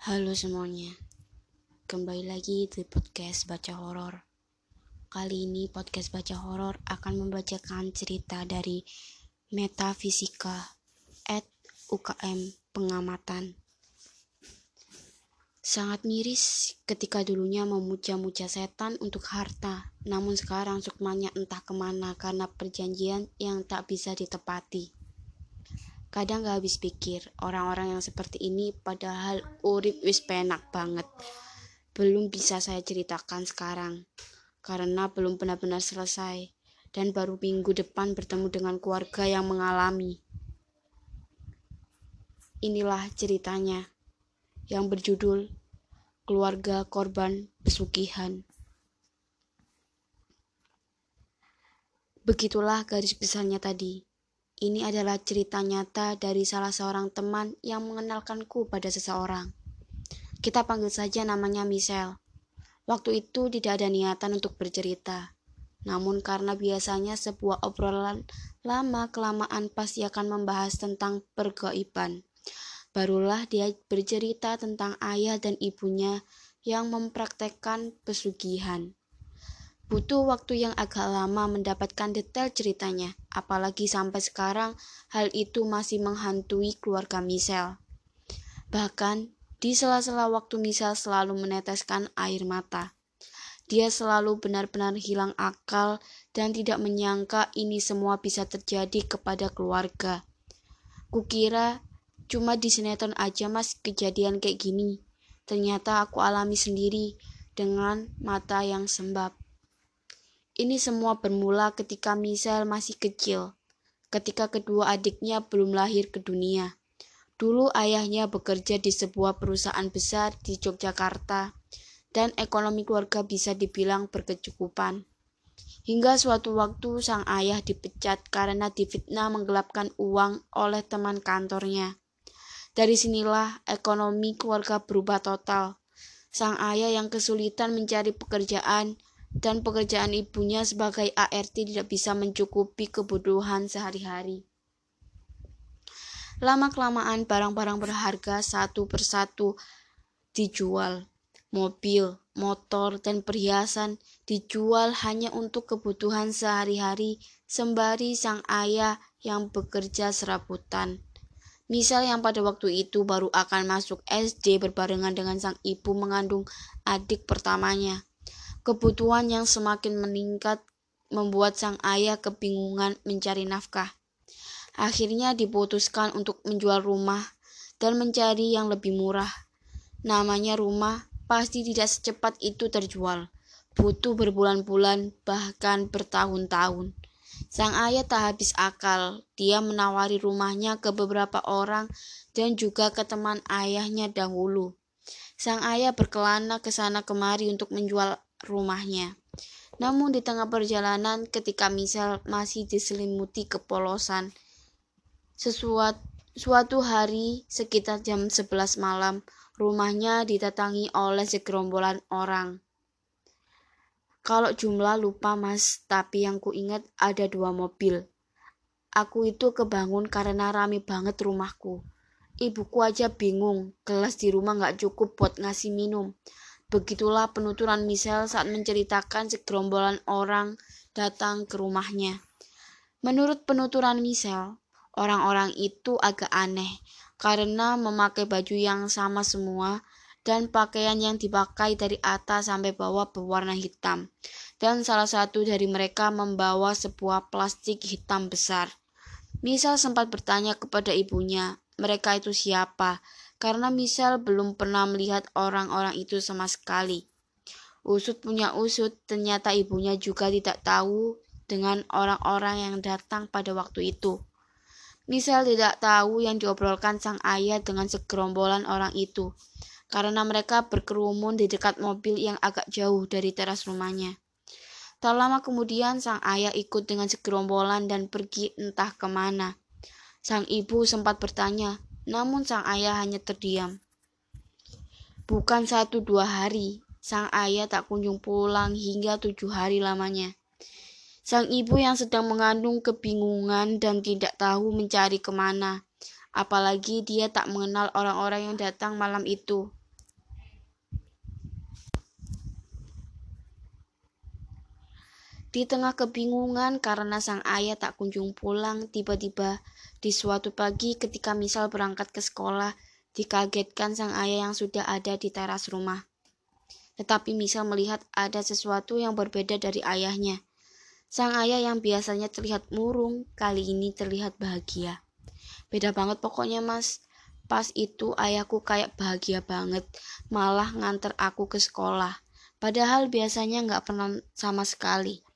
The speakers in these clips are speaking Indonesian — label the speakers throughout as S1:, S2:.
S1: Halo semuanya, kembali lagi di podcast Baca Horor. Kali ini podcast Baca Horor akan membacakan cerita dari Metafisika at UKM Pengamatan. Sangat miris ketika dulunya memuja-muja setan untuk harta, namun sekarang sukmanya entah ke mana karena perjanjian yang tak bisa ditepati. Kadang gak habis pikir, orang-orang yang seperti ini padahal urip wis penak banget. Belum bisa saya ceritakan sekarang, karena belum benar-benar selesai. Dan baru minggu depan bertemu dengan keluarga yang mengalami. Inilah ceritanya, yang berjudul Keluarga Korban Pesugihan. Begitulah garis besarnya tadi. Ini adalah cerita nyata dari salah seorang teman yang mengenalkanku pada seseorang. Kita panggil saja namanya Michelle. Waktu itu tidak ada niatan untuk bercerita. Namun karena biasanya sebuah obrolan lama-kelamaan pasti akan membahas tentang pergaiban. Barulah dia bercerita tentang ayah dan ibunya yang mempraktekkan pesugihan. Butuh waktu yang agak lama mendapatkan detail ceritanya, apalagi sampai sekarang hal itu masih menghantui keluarga Michelle. Bahkan, di sela-sela waktu Michelle selalu meneteskan air mata. Dia selalu benar-benar hilang akal dan tidak menyangka ini semua bisa terjadi kepada keluarga. Kukira cuma di sinetron aja mas kejadian kayak gini. Ternyata aku alami sendiri dengan mata yang sembab. Ini semua bermula ketika Michelle masih kecil, ketika kedua adiknya belum lahir ke dunia. Dulu ayahnya bekerja di sebuah perusahaan besar di Yogyakarta, dan ekonomi keluarga bisa dibilang berkecukupan. Hingga suatu waktu sang ayah dipecat karena difitnah menggelapkan uang oleh teman kantornya. Dari sinilah ekonomi keluarga berubah total. Sang ayah yang kesulitan mencari pekerjaan dan pekerjaan ibunya sebagai ART tidak bisa mencukupi kebutuhan sehari-hari. Lama-kelamaan barang-barang berharga satu persatu dijual. Mobil, motor, dan perhiasan dijual hanya untuk kebutuhan sehari-hari sembari sang ayah yang bekerja serabutan. Misal yang pada waktu itu baru akan masuk SD berbarengan dengan sang ibu mengandung adik pertamanya. Kebutuhan yang semakin meningkat membuat sang ayah kebingungan mencari nafkah. Akhirnya diputuskan untuk menjual rumah dan mencari yang lebih murah. Namanya rumah pasti tidak secepat itu terjual. Butuh berbulan-bulan, bahkan bertahun-tahun. Sang ayah tak habis akal. Dia menawari rumahnya ke beberapa orang dan juga ke teman ayahnya dahulu. Sang ayah berkelana ke sana kemari untuk menjual rumahnya. Namun di tengah perjalanan ketika Michelle masih diselimuti kepolosan, sesuatu suatu hari sekitar jam 11 malam, rumahnya didatangi oleh segerombolan orang. Kalau jumlah lupa mas, tapi yang kuingat ada dua mobil. Aku itu kebangun karena rame banget rumahku. Ibuku aja bingung, gelas di rumah gak cukup buat ngasih minum. Begitulah penuturan Michelle saat menceritakan segerombolan orang datang ke rumahnya. Menurut penuturan Michelle, orang-orang itu agak aneh karena memakai baju yang sama semua dan pakaian yang dipakai dari atas sampai bawah berwarna hitam. Dan salah satu dari mereka membawa sebuah plastik hitam besar. Misal sempat bertanya kepada ibunya, mereka itu siapa? Karena Michelle belum pernah melihat orang-orang itu sama sekali. Usut punya usut, ternyata ibunya juga tidak tahu dengan orang-orang yang datang pada waktu itu. Michelle tidak tahu yang diobrolkan sang ayah dengan segerombolan orang itu, karena mereka berkerumun di dekat mobil yang agak jauh dari teras rumahnya. Tak lama kemudian sang ayah ikut dengan segerombolan dan pergi entah ke mana. Sang ibu sempat bertanya, namun sang ayah hanya terdiam. Bukan satu dua hari, sang ayah tak kunjung pulang hingga tujuh hari lamanya. Sang ibu yang sedang mengandung kebingungan dan tidak tahu mencari ke mana, apalagi dia tak mengenal orang-orang yang datang malam itu. Di tengah kebingungan karena sang ayah tak kunjung pulang, tiba-tiba di suatu pagi ketika misal berangkat ke sekolah, dikagetkan sang ayah yang sudah ada di teras rumah. Tetapi misal melihat ada sesuatu yang berbeda dari ayahnya. Sang ayah yang biasanya terlihat murung, kali ini terlihat bahagia. Beda banget pokoknya mas. Pas itu ayahku kayak bahagia banget, malah nganter aku ke sekolah. Padahal biasanya nggak pernah sama sekali.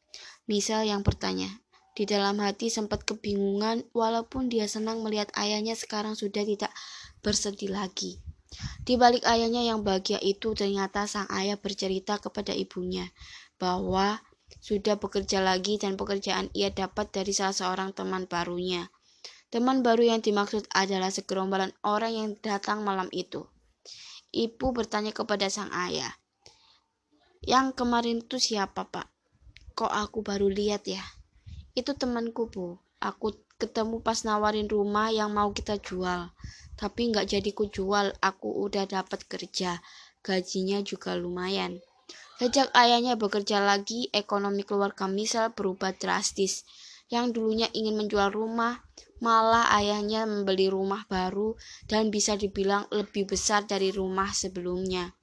S1: Misal yang bertanya, di dalam hati sempat kebingungan walaupun dia senang melihat ayahnya sekarang sudah tidak bersedih lagi. Di balik ayahnya yang bahagia itu ternyata sang ayah bercerita kepada ibunya bahwa sudah bekerja lagi dan pekerjaan ia dapat dari salah seorang teman barunya. Teman baru yang dimaksud adalah segerombolan orang yang datang malam itu. Ibu bertanya kepada sang ayah, "Yang kemarin itu siapa, Pak?" Kok aku baru lihat ya? Itu temanku, Bu. Aku ketemu pas nawarin rumah yang mau kita jual. Tapi nggak jadi ku jual, aku udah dapat kerja. Gajinya juga lumayan. Sejak ayahnya bekerja lagi, ekonomi keluarga Misal berubah drastis. Yang dulunya ingin menjual rumah, malah ayahnya membeli rumah baru dan bisa dibilang lebih besar dari rumah sebelumnya.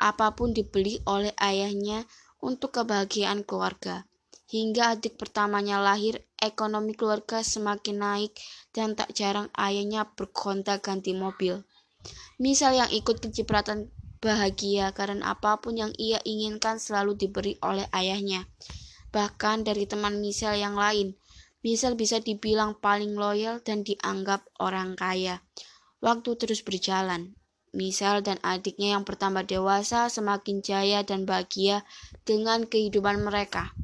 S1: Apa pun dibeli oleh ayahnya untuk kebahagiaan keluarga. Hingga adik pertamanya lahir, ekonomi keluarga semakin naik dan tak jarang ayahnya berkontak ganti mobil. Misal yang ikut kecipratan bahagia karena apa pun yang ia inginkan selalu diberi oleh ayahnya. Bahkan dari teman misal yang lain, misal bisa dibilang paling loyal dan dianggap orang kaya. Waktu terus berjalan, Misal dan adiknya yang bertambah dewasa semakin jaya dan bahagia dengan kehidupan mereka.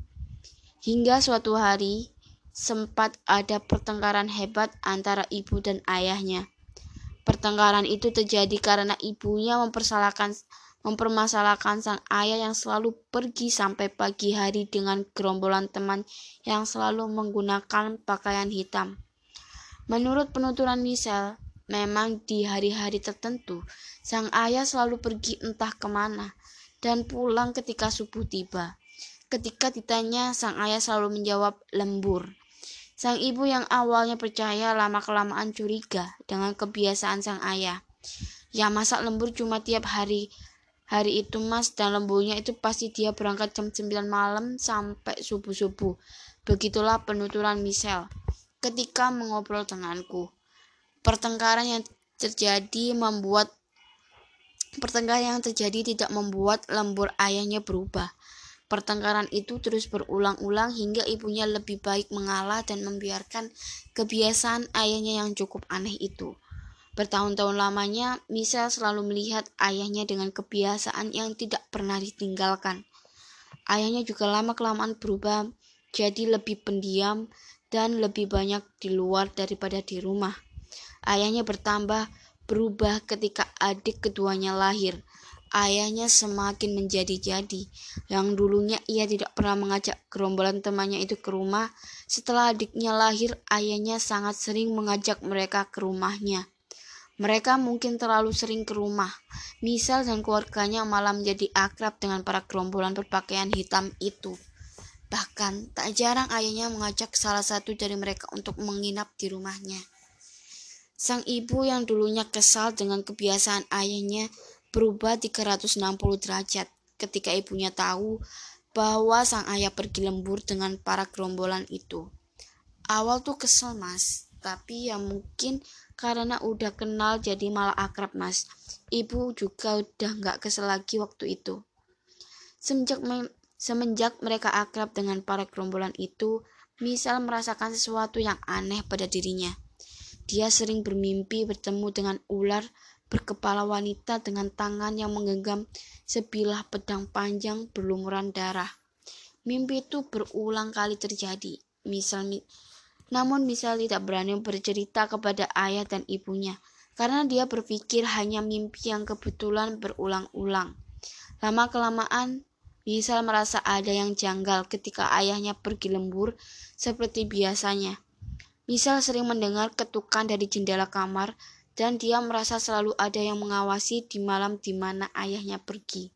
S1: Hingga suatu hari, sempat ada pertengkaran hebat antara ibu dan ayahnya. Pertengkaran itu terjadi karena ibunya mempersalahkan mempermasalahkan sang ayah yang selalu pergi sampai pagi hari dengan gerombolan teman yang selalu menggunakan pakaian hitam. Menurut penuturan Michelle, Memang di hari-hari tertentu, sang ayah selalu pergi entah ke mana dan pulang ketika subuh tiba. Ketika ditanya, sang ayah selalu menjawab lembur. Sang ibu yang awalnya percaya lama-kelamaan curiga dengan kebiasaan sang ayah. Ya masak lembur cuma tiap hari hari itu mas dan lemburnya itu pasti dia berangkat jam 9 malam sampai subuh-subuh. Begitulah penuturan Michelle ketika mengobrol denganku. Pertengkaran yang terjadi membuat pertengkaran yang terjadi tidak membuat lembur ayahnya berubah. Pertengkaran itu terus berulang-ulang hingga ibunya lebih baik mengalah dan membiarkan kebiasaan ayahnya yang cukup aneh itu. Bertahun-tahun lamanya, Michelle selalu melihat ayahnya dengan kebiasaan yang tidak pernah ditinggalkan. Ayahnya juga lama-kelamaan berubah jadi lebih pendiam dan lebih banyak di luar daripada di rumah. Ayahnya bertambah berubah ketika adik keduanya lahir. Ayahnya semakin menjadi-jadi. Yang dulunya ia tidak pernah mengajak gerombolan temannya itu ke rumah. Setelah adiknya lahir, ayahnya sangat sering mengajak mereka ke rumahnya. Mereka mungkin terlalu sering ke rumah. Misal dan keluarganya malah menjadi akrab dengan para gerombolan berpakaian hitam itu. Bahkan tak jarang ayahnya mengajak salah satu dari mereka untuk menginap di rumahnya. Sang ibu yang dulunya kesal dengan kebiasaan ayahnya berubah 360 derajat ketika ibunya tahu bahwa sang ayah pergi lembur dengan para gerombolan itu. Awal tuh kesel mas, tapi ya mungkin karena udah kenal jadi malah akrab mas. Ibu juga udah nggak kesel lagi waktu itu. Semenjak, me semenjak mereka akrab dengan para gerombolan itu, misal merasakan sesuatu yang aneh pada dirinya. Dia sering bermimpi bertemu dengan ular berkepala wanita dengan tangan yang menggenggam sebilah pedang panjang berlumuran darah. Mimpi itu berulang kali terjadi. Misal, namun misal tidak berani bercerita kepada ayah dan ibunya karena dia berpikir hanya mimpi yang kebetulan berulang-ulang. Lama kelamaan, misal merasa ada yang janggal ketika ayahnya pergi lembur seperti biasanya. Misal sering mendengar ketukan dari jendela kamar dan dia merasa selalu ada yang mengawasi di malam di mana ayahnya pergi.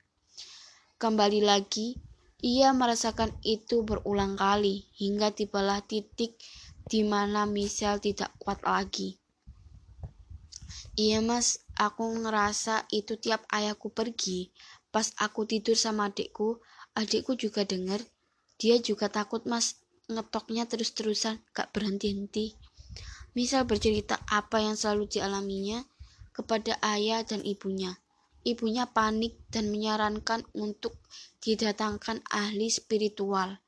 S1: Kembali lagi, Ia merasakan itu berulang kali hingga tibalah titik di mana Michelle tidak kuat lagi. Iya mas, aku ngerasa itu tiap ayahku pergi. Pas aku tidur sama adikku, adikku juga denger. Dia juga takut mas, ngetoknya terus-terusan, gak berhenti-henti. Misal bercerita apa yang selalu dialaminya kepada ayah dan ibunya. Ibunya panik dan menyarankan untuk didatangkan ahli spiritual.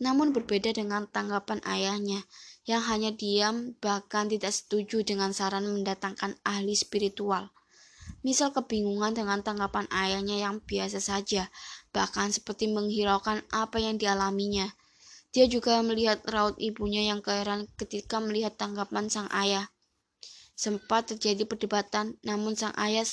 S1: Namun berbeda dengan tanggapan ayahnya yang hanya diam bahkan tidak setuju dengan saran mendatangkan ahli spiritual. Misal kebingungan dengan tanggapan ayahnya yang biasa saja, bahkan seperti menghiraukan apa yang dialaminya. Dia juga melihat raut ibunya yang keheran ketika melihat tanggapan sang ayah. Sempat terjadi perdebatan, namun sang ayah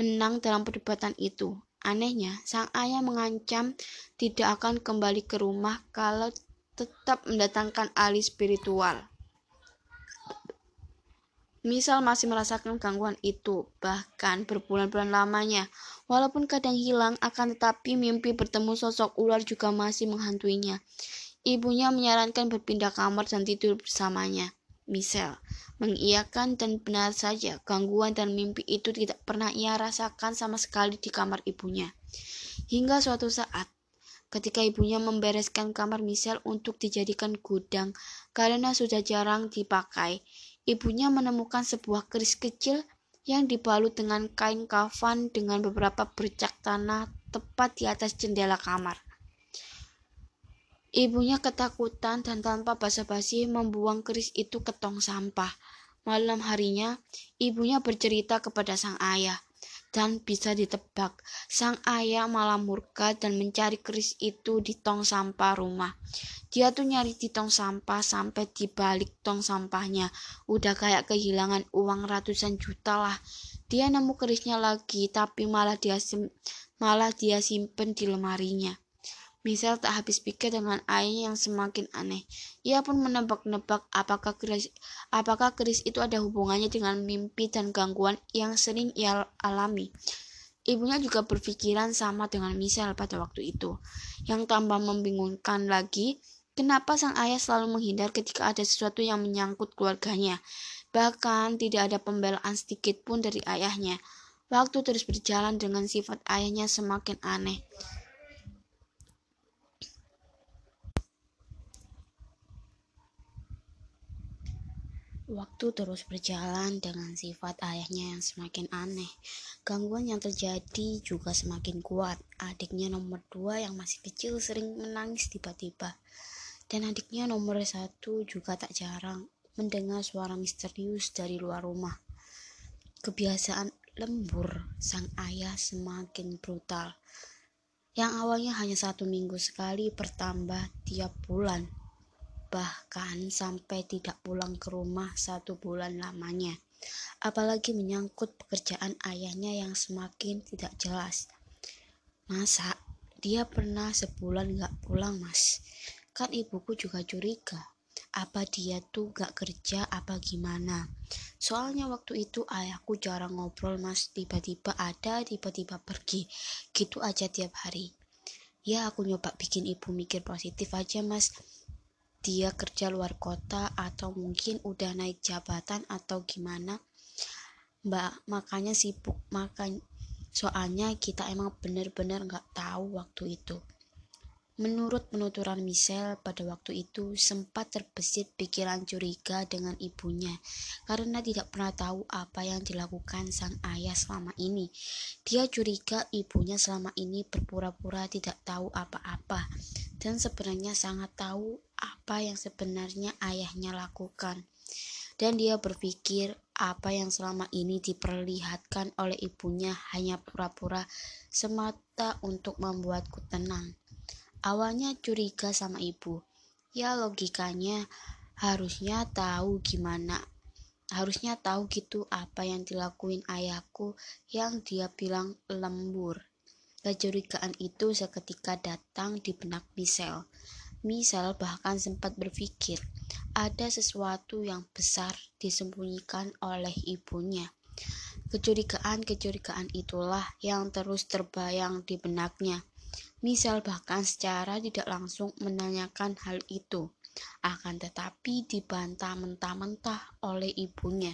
S1: menang dalam perdebatan itu. Anehnya, sang ayah mengancam tidak akan kembali ke rumah kalau tetap mendatangkan ahli spiritual. Misal masih merasakan gangguan itu, bahkan berbulan-bulan lamanya. Walaupun kadang hilang, akan tetapi mimpi bertemu sosok ular juga masih menghantuinya. Ibunya menyarankan berpindah kamar dan tidur bersamanya. Michelle mengiyakan dan benar saja gangguan dan mimpi itu tidak pernah ia rasakan sama sekali di kamar ibunya. Hingga suatu saat, ketika ibunya membereskan kamar Michelle untuk dijadikan gudang karena sudah jarang dipakai, ibunya menemukan sebuah keris kecil yang dibalut dengan kain kafan dengan beberapa bercak tanah tepat di atas jendela kamar. Ibunya ketakutan dan tanpa basa-basi membuang keris itu ke tong sampah. Malam harinya, ibunya bercerita kepada sang ayah. Dan bisa ditebak, sang ayah malah murka dan mencari keris itu di tong sampah rumah. Dia tuh nyari di tong sampah sampai di balik tong sampahnya. Udah kayak kehilangan uang ratusan juta lah. Dia nemu kerisnya lagi, tapi malah dia malah dia simpen di lemarinya. Misal tak habis pikir dengan ayahnya yang semakin aneh. Ia pun menebak-nebak apakah keris, apakah keris itu ada hubungannya dengan mimpi dan gangguan yang sering ia alami. Ibunya juga berpikiran sama dengan Misal pada waktu itu. Yang tambah membingungkan lagi, kenapa sang ayah selalu menghindar ketika ada sesuatu yang menyangkut keluarganya. Bahkan tidak ada pembelaan sedikit pun dari ayahnya. Waktu terus berjalan dengan sifat ayahnya semakin aneh. Waktu terus berjalan dengan sifat ayahnya yang semakin aneh. Gangguan yang terjadi juga semakin kuat. Adiknya nomor dua yang masih kecil sering menangis tiba-tiba. Dan adiknya nomor satu juga tak jarang mendengar suara misterius dari luar rumah. Kebiasaan lembur sang ayah semakin brutal. Yang awalnya hanya satu minggu sekali bertambah tiap bulan bahkan sampai tidak pulang ke rumah satu bulan lamanya. Apalagi menyangkut pekerjaan ayahnya yang semakin tidak jelas. Masa dia pernah sebulan gak pulang mas? Kan ibuku juga curiga. Apa dia tuh gak kerja apa gimana? Soalnya waktu itu ayahku jarang ngobrol mas. Tiba-tiba ada, tiba-tiba pergi. Gitu aja tiap hari. Ya aku nyoba bikin ibu mikir positif aja mas dia kerja luar kota atau mungkin udah naik jabatan atau gimana? Mbak makanya sibuk. Makan soalnya kita emang bener-bener nggak tahu waktu itu. Menurut penuturan Michelle, pada waktu itu sempat terbesit pikiran curiga dengan ibunya karena tidak pernah tahu apa yang dilakukan sang ayah selama ini. Dia curiga ibunya selama ini berpura-pura tidak tahu apa-apa dan sebenarnya sangat tahu apa yang sebenarnya ayahnya lakukan. Dan dia berpikir apa yang selama ini diperlihatkan oleh ibunya hanya pura-pura semata untuk membuatku tenang. Awalnya curiga sama ibu. Ya logikanya harusnya tahu gimana. Harusnya tahu gitu apa yang dilakuin ayahku yang dia bilang lembur. Kecurigaan itu seketika datang di benak Michelle. Michelle bahkan sempat berpikir ada sesuatu yang besar disembunyikan oleh ibunya. Kecurigaan-kecurigaan itulah yang terus terbayang di benaknya Misal bahkan secara tidak langsung menanyakan hal itu, akan tetapi dibantah mentah-mentah oleh ibunya.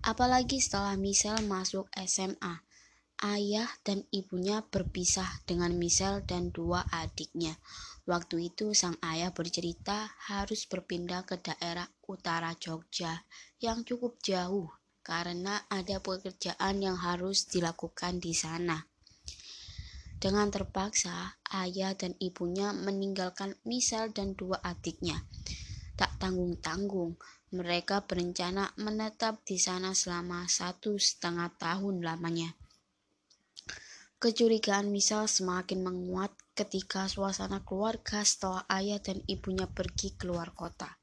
S1: Apalagi setelah Michelle masuk SMA, ayah dan ibunya berpisah dengan Michelle dan dua adiknya. Waktu itu sang ayah bercerita harus berpindah ke daerah utara Jogja yang cukup jauh karena ada pekerjaan yang harus dilakukan di sana. Dengan terpaksa, ayah dan ibunya meninggalkan Michelle dan dua adiknya. Tak tanggung-tanggung, mereka berencana menetap di sana selama satu setengah tahun lamanya. Kecurigaan Misal semakin menguat ketika suasana keluarga setelah ayah dan ibunya pergi keluar kota.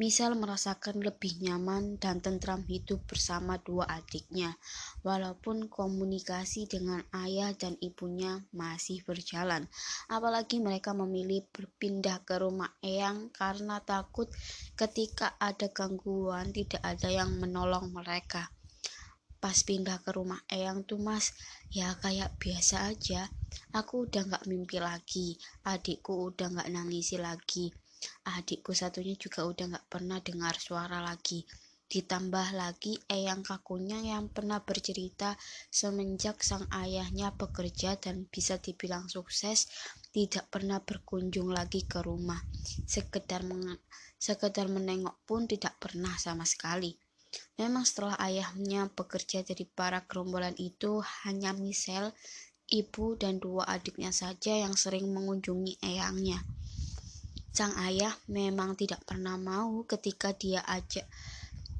S1: Misal merasakan lebih nyaman dan tentram hidup bersama dua adiknya, walaupun komunikasi dengan ayah dan ibunya masih berjalan. Apalagi mereka memilih berpindah ke rumah Eyang karena takut ketika ada gangguan tidak ada yang menolong mereka pas pindah ke rumah Eyang tuh mas. Ya kayak biasa aja. Aku udah gak mimpi lagi. Adikku udah gak nangisi lagi. Adikku satunya juga udah gak pernah dengar suara lagi. Ditambah lagi Eyang kakunya yang pernah bercerita semenjak sang ayahnya bekerja dan bisa dibilang sukses tidak pernah berkunjung lagi ke rumah. Sekedar sekedar menengok pun tidak pernah sama sekali Memang setelah ayahnya bekerja jadi para gerombolan itu hanya Michelle, ibu dan dua adiknya saja yang sering mengunjungi eyangnya. Sang ayah memang tidak pernah mau ketika dia ajak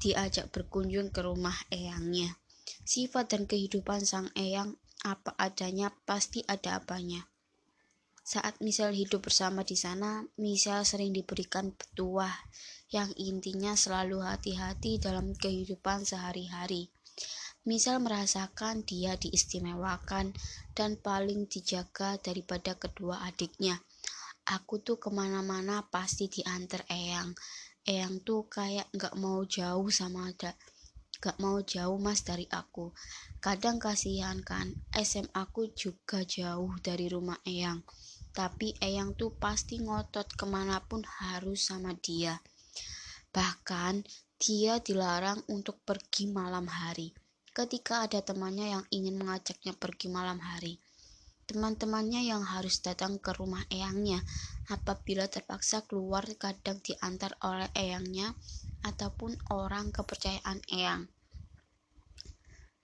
S1: diajak berkunjung ke rumah eyangnya. Sifat dan kehidupan sang eyang apa adanya pasti ada apanya. Saat Michelle hidup bersama di sana, Michelle sering diberikan petuah yang intinya selalu hati-hati dalam kehidupan sehari-hari. Misal merasakan dia diistimewakan dan paling dijaga daripada kedua adiknya. Aku tuh ke mana-mana pasti diantar Eyang. Eyang tuh kayak gak mau jauh sama ada gak mau jauh mas dari aku. Kadang kasihan kan, SM aku juga jauh dari rumah Eyang. Tapi Eyang tuh pasti ngotot ke mana pun harus sama dia. Bahkan, dia dilarang untuk pergi malam hari. Ketika ada temannya yang ingin mengajaknya pergi malam hari, teman-temannya yang harus datang ke rumah eyangnya apabila terpaksa keluar kadang diantar oleh eyangnya ataupun orang kepercayaan eyang.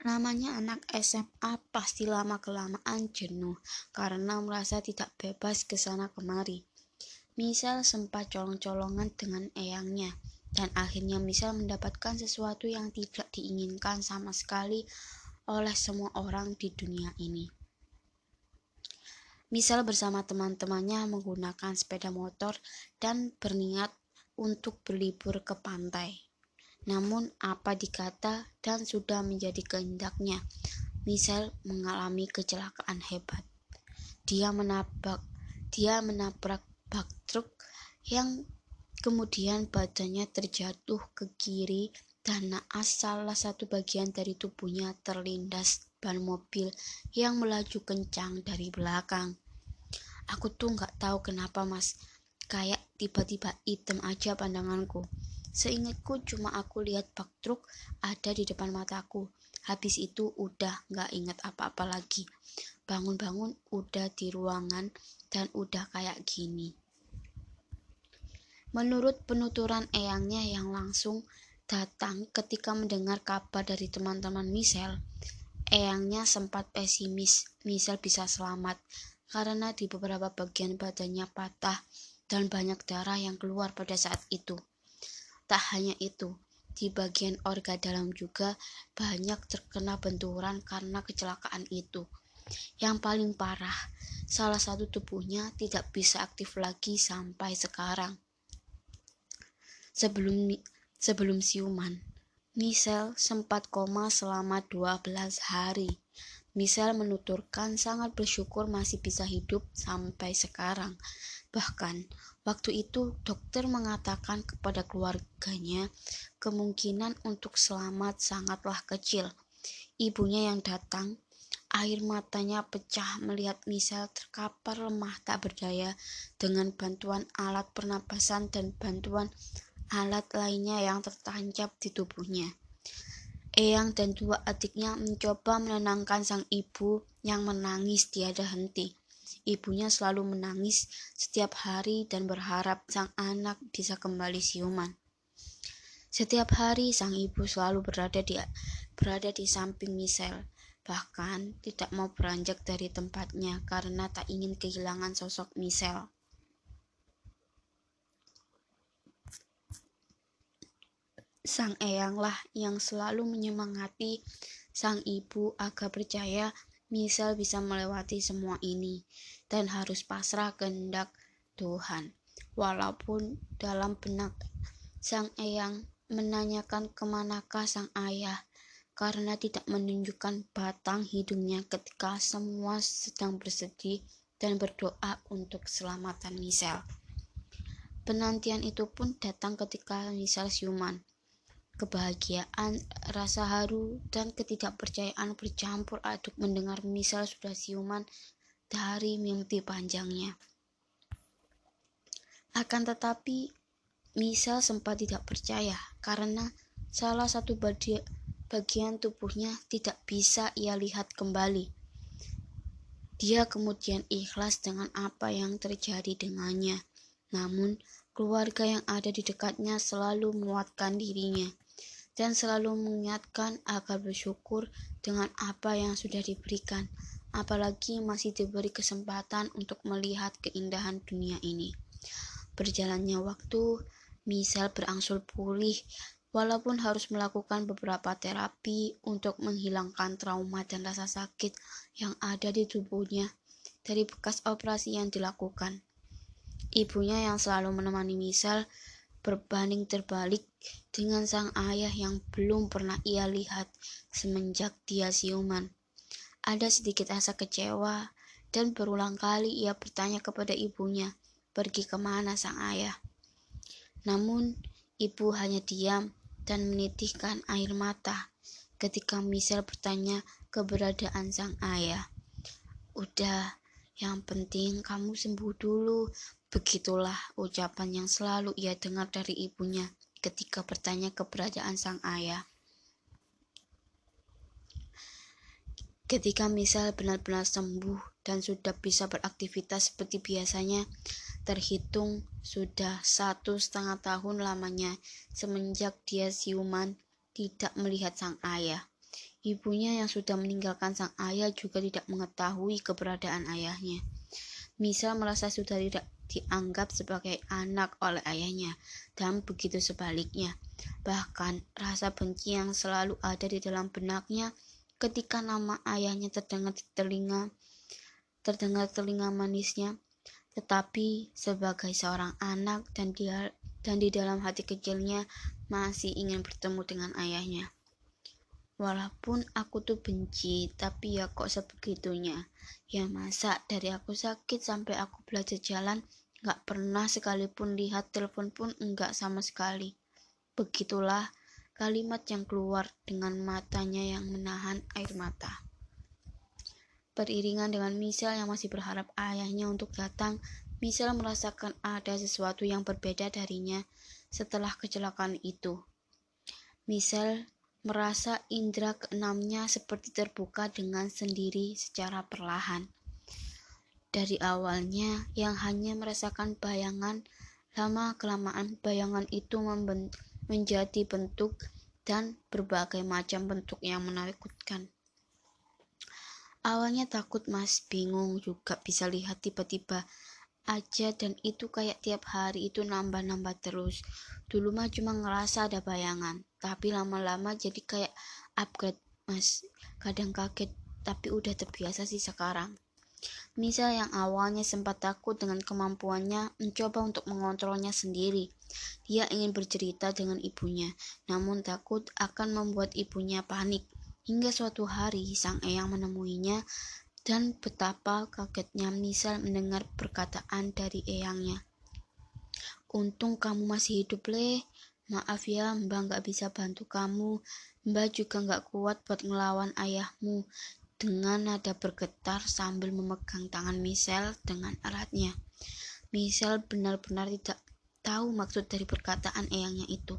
S1: Namanya anak SMA pasti lama-kelamaan jenuh karena merasa tidak bebas ke sana kemari. Misal sempat colong-colongan dengan eyangnya, dan akhirnya Michelle mendapatkan sesuatu yang tidak diinginkan sama sekali oleh semua orang di dunia ini. Michelle bersama teman-temannya menggunakan sepeda motor dan berniat untuk berlibur ke pantai. Namun apa dikata dan sudah menjadi kehendaknya, Michelle mengalami kecelakaan hebat. Dia menabrak dia menabrak bak truk yang Kemudian badannya terjatuh ke kiri dan naas salah satu bagian dari tubuhnya terlindas ban mobil yang melaju kencang dari belakang. Aku tuh nggak tahu kenapa mas, kayak tiba-tiba hitam aja pandanganku. Seingatku cuma aku lihat bak truk ada di depan mataku. Habis itu udah nggak ingat apa-apa lagi. Bangun-bangun udah di ruangan dan udah kayak gini. Menurut penuturan eyangnya yang langsung datang ketika mendengar kabar dari teman-teman Michelle, eyangnya sempat pesimis Michelle bisa selamat karena di beberapa bagian badannya patah dan banyak darah yang keluar pada saat itu. Tak hanya itu, di bagian orga dalam juga banyak terkena benturan karena kecelakaan itu. Yang paling parah, salah satu tubuhnya tidak bisa aktif lagi sampai sekarang. Sebelum sebelum siuman, Michelle sempat koma selama 12 hari. Michelle menuturkan sangat bersyukur masih bisa hidup sampai sekarang. Bahkan, waktu itu dokter mengatakan kepada keluarganya kemungkinan untuk selamat sangatlah kecil. Ibunya yang datang Air matanya pecah melihat Michelle terkapar lemah tak berdaya dengan bantuan alat pernapasan dan bantuan alat lainnya yang tertancap di tubuhnya. Eyang dan dua adiknya mencoba menenangkan sang ibu yang menangis tiada henti. Ibunya selalu menangis setiap hari dan berharap sang anak bisa kembali siuman. Setiap hari sang ibu selalu berada di berada di samping Michelle, bahkan tidak mau beranjak dari tempatnya karena tak ingin kehilangan sosok Michelle. Sang eyanglah yang selalu menyemangati sang ibu agar percaya Michelle bisa melewati semua ini dan harus pasrah kehendak Tuhan. Walaupun dalam benak sang eyang menanyakan ke manakah sang ayah karena tidak menunjukkan batang hidungnya ketika semua sedang bersedih dan berdoa untuk keselamatan Michelle. Penantian itu pun datang ketika Michelle siuman. Kebahagiaan, rasa haru, dan ketidakpercayaan bercampur aduk mendengar Michelle sudah siuman dari mimpi panjangnya. Akan tetapi, Misal sempat tidak percaya karena salah satu bagian tubuhnya tidak bisa ia lihat kembali. Dia kemudian ikhlas dengan apa yang terjadi dengannya. Namun, keluarga yang ada di dekatnya selalu menguatkan dirinya dan selalu mengingatkan agar bersyukur dengan apa yang sudah diberikan, apalagi masih diberi kesempatan untuk melihat keindahan dunia ini. Berjalannya waktu, Misal berangsur pulih walaupun harus melakukan beberapa terapi untuk menghilangkan trauma dan rasa sakit yang ada di tubuhnya dari bekas operasi yang dilakukan. Ibunya yang selalu menemani Misal berbanding terbalik dengan sang ayah yang belum pernah ia lihat semenjak dia siuman. Ada sedikit rasa kecewa dan berulang kali ia bertanya kepada ibunya, pergi ke mana sang ayah. Namun, ibu hanya diam dan menitihkan air mata ketika Michelle bertanya keberadaan sang ayah. Udah, yang penting kamu sembuh dulu. Begitulah ucapan yang selalu ia dengar dari ibunya ketika bertanya keberadaan sang ayah. Ketika Michelle benar-benar sembuh dan sudah bisa beraktivitas seperti biasanya, terhitung sudah satu setengah tahun lamanya semenjak dia siuman tidak melihat sang ayah. Ibunya yang sudah meninggalkan sang ayah juga tidak mengetahui keberadaan ayahnya. Misa merasa sudah tidak dianggap sebagai anak oleh ayahnya, dan begitu sebaliknya. Bahkan rasa benci yang selalu ada di dalam benaknya ketika nama ayahnya terdengar di telinga, terdengar telinga manisnya, tetapi sebagai seorang anak dan dia dan di dalam hati kecilnya masih ingin bertemu dengan ayahnya. Walaupun aku tuh benci, tapi ya kok sebegitunya. Ya masa dari aku sakit sampai aku belajar jalan, gak pernah sekalipun lihat telepon pun enggak sama sekali. Begitulah kalimat yang keluar dengan matanya yang menahan air mata. Beriringan dengan Michelle yang masih berharap ayahnya untuk datang, Michelle merasakan ada sesuatu yang berbeda darinya setelah kecelakaan itu. Michelle merasa indera keenamnya seperti terbuka dengan sendiri secara perlahan. Dari awalnya yang hanya merasakan bayangan, lama-kelamaan bayangan itu menjadi bentuk dan berbagai macam bentuk yang menakutkan. Awalnya takut mas, bingung juga bisa lihat tiba-tiba aja dan itu kayak tiap hari itu nambah-nambah terus. Dulu mah cuma ngerasa ada bayangan, tapi lama-lama jadi kayak upgrade mas. Kadang kaget, tapi udah terbiasa sih sekarang. Misal yang awalnya sempat takut dengan kemampuannya mencoba untuk mengontrolnya sendiri. Dia ingin bercerita dengan ibunya, namun takut akan membuat ibunya panik. Hingga suatu hari sang eyang menemuinya dan betapa kagetnya Misal mendengar perkataan dari eyangnya. Untung kamu masih hidup, leh. Maaf ya, Mbak nggak bisa bantu kamu. Mbak juga nggak kuat buat ngelawan ayahmu. Dengan nada bergetar sambil memegang tangan Michelle dengan eratnya. Michelle benar-benar tidak tahu maksud dari perkataan eyangnya itu.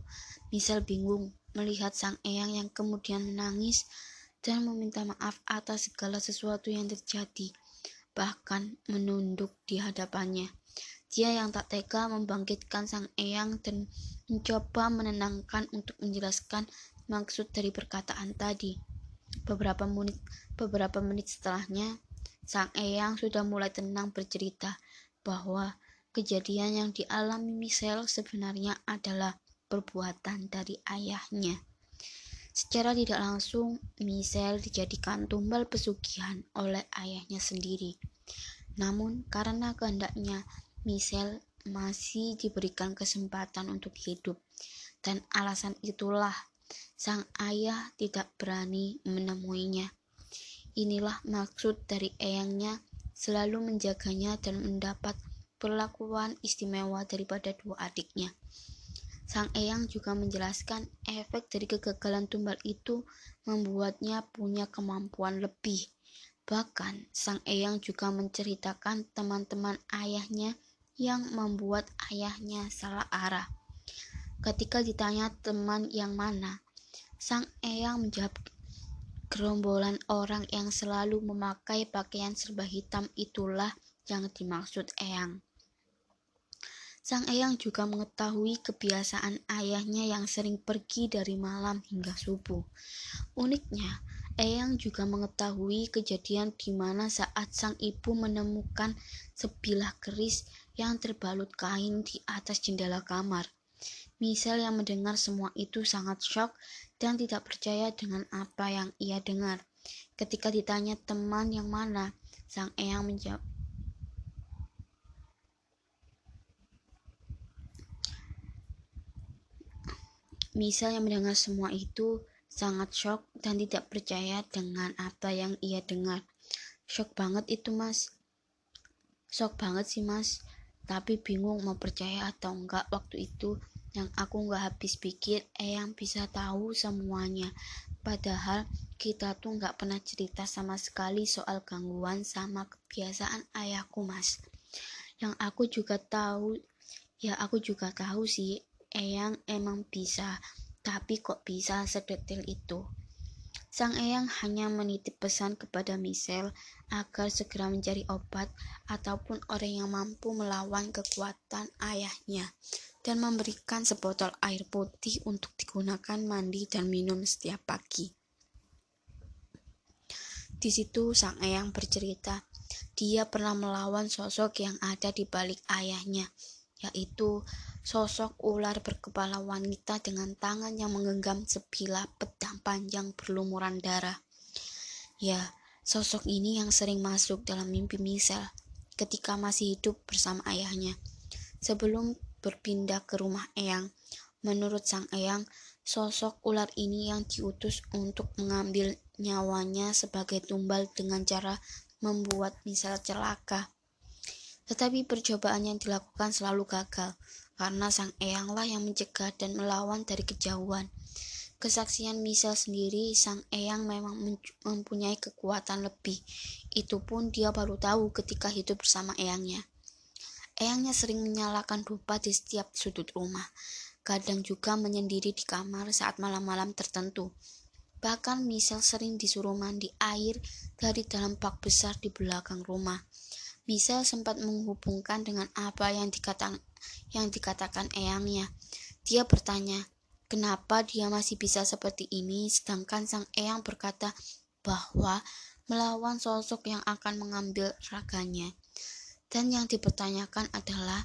S1: Michelle bingung melihat sang eyang yang kemudian menangis dan meminta maaf atas segala sesuatu yang terjadi, bahkan menunduk di hadapannya. Dia yang tak tega membangkitkan sang eyang dan mencoba menenangkan untuk menjelaskan maksud dari perkataan tadi. Beberapa menit, beberapa menit setelahnya, sang eyang sudah mulai tenang bercerita bahwa kejadian yang dialami Michelle sebenarnya adalah perbuatan dari ayahnya. Secara tidak langsung, Michelle dijadikan tumbal pesugihan oleh ayahnya sendiri. Namun, karena kehendaknya Michelle masih diberikan kesempatan untuk hidup, dan alasan itulah sang ayah tidak berani menemuinya. Inilah maksud dari eyangnya selalu menjaganya dan mendapat perlakuan istimewa daripada dua adiknya. Sang eyang juga menjelaskan efek dari kegagalan tumbal itu membuatnya punya kemampuan lebih. Bahkan, sang eyang juga menceritakan teman-teman ayahnya yang membuat ayahnya salah arah. Ketika ditanya teman yang mana, sang eyang menjawab gerombolan orang yang selalu memakai pakaian serba hitam itulah yang dimaksud eyang. Sang eyang juga mengetahui kebiasaan ayahnya yang sering pergi dari malam hingga subuh. Uniknya, Eyang juga mengetahui kejadian di mana saat sang ibu menemukan sebilah keris yang terbalut kain di atas jendela kamar. Michelle yang mendengar semua itu sangat shock dan tidak percaya dengan apa yang ia dengar. Ketika ditanya teman yang mana, sang Eyang menjawab, Michelle yang mendengar semua itu sangat shock dan tidak percaya dengan apa yang ia dengar. Shock banget itu mas. Shock banget sih mas. Tapi bingung mau percaya atau enggak waktu itu yang aku nggak habis pikir Eyang bisa tahu semuanya. Padahal kita tuh nggak pernah cerita sama sekali soal gangguan sama kebiasaan ayahku mas. Yang aku juga tahu, ya aku juga tahu sih Eyang emang bisa tapi kok bisa sedetail itu? Sang Eyang hanya menitip pesan kepada Michelle agar segera mencari obat ataupun orang yang mampu melawan kekuatan ayahnya dan memberikan sebotol air putih untuk digunakan mandi dan minum setiap pagi. Di situ sang Eyang bercerita, dia pernah melawan sosok yang ada di balik ayahnya, yaitu sosok ular berkepala wanita dengan tangan yang menggenggam sebilah pedang panjang berlumuran darah. Ya, sosok ini yang sering masuk dalam mimpi Michelle ketika masih hidup bersama ayahnya. Sebelum berpindah ke rumah Eyang, menurut sang Eyang, sosok ular ini yang diutus untuk mengambil nyawanya sebagai tumbal dengan cara membuat Michelle celaka. Tetapi percobaan yang dilakukan selalu gagal karena sang eyanglah yang mencegah dan melawan dari kejauhan. Kesaksian Misal sendiri, sang eyang memang mempunyai kekuatan lebih. Itu pun dia baru tahu ketika hidup bersama eyangnya. Eyangnya sering menyalakan dupa di setiap sudut rumah. Kadang juga menyendiri di kamar saat malam-malam tertentu. Bahkan Misal sering disuruh mandi air dari dalam bak besar di belakang rumah. Misal sempat menghubungkan dengan apa yang dikatakan yang dikatakan eyangnya. Dia bertanya, kenapa dia masih bisa seperti ini sedangkan sang eyang berkata bahwa melawan sosok yang akan mengambil raganya. Dan yang dipertanyakan adalah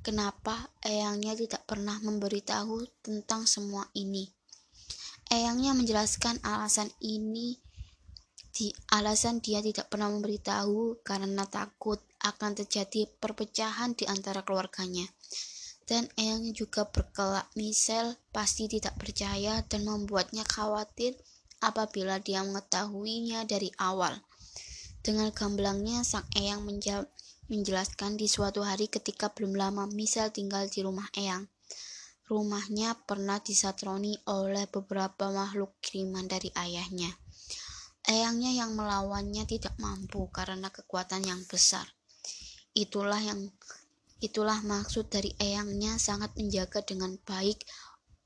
S1: kenapa eyangnya tidak pernah memberitahu tentang semua ini. Eyangnya menjelaskan alasan ini di alasan dia tidak pernah memberitahu karena takut akan terjadi perpecahan di antara keluarganya. Dan Eyang juga berkelak Michelle pasti tidak percaya dan membuatnya khawatir apabila dia mengetahuinya dari awal. Dengan gamblangnya sang Eyang menjelaskan di suatu hari ketika belum lama Michelle tinggal di rumah Eyang. Rumahnya pernah disatroni oleh beberapa makhluk kiriman dari ayahnya. Eyangnya yang melawannya tidak mampu karena kekuatan yang besar. Itulah yang itulah maksud dari eyangnya sangat menjaga dengan baik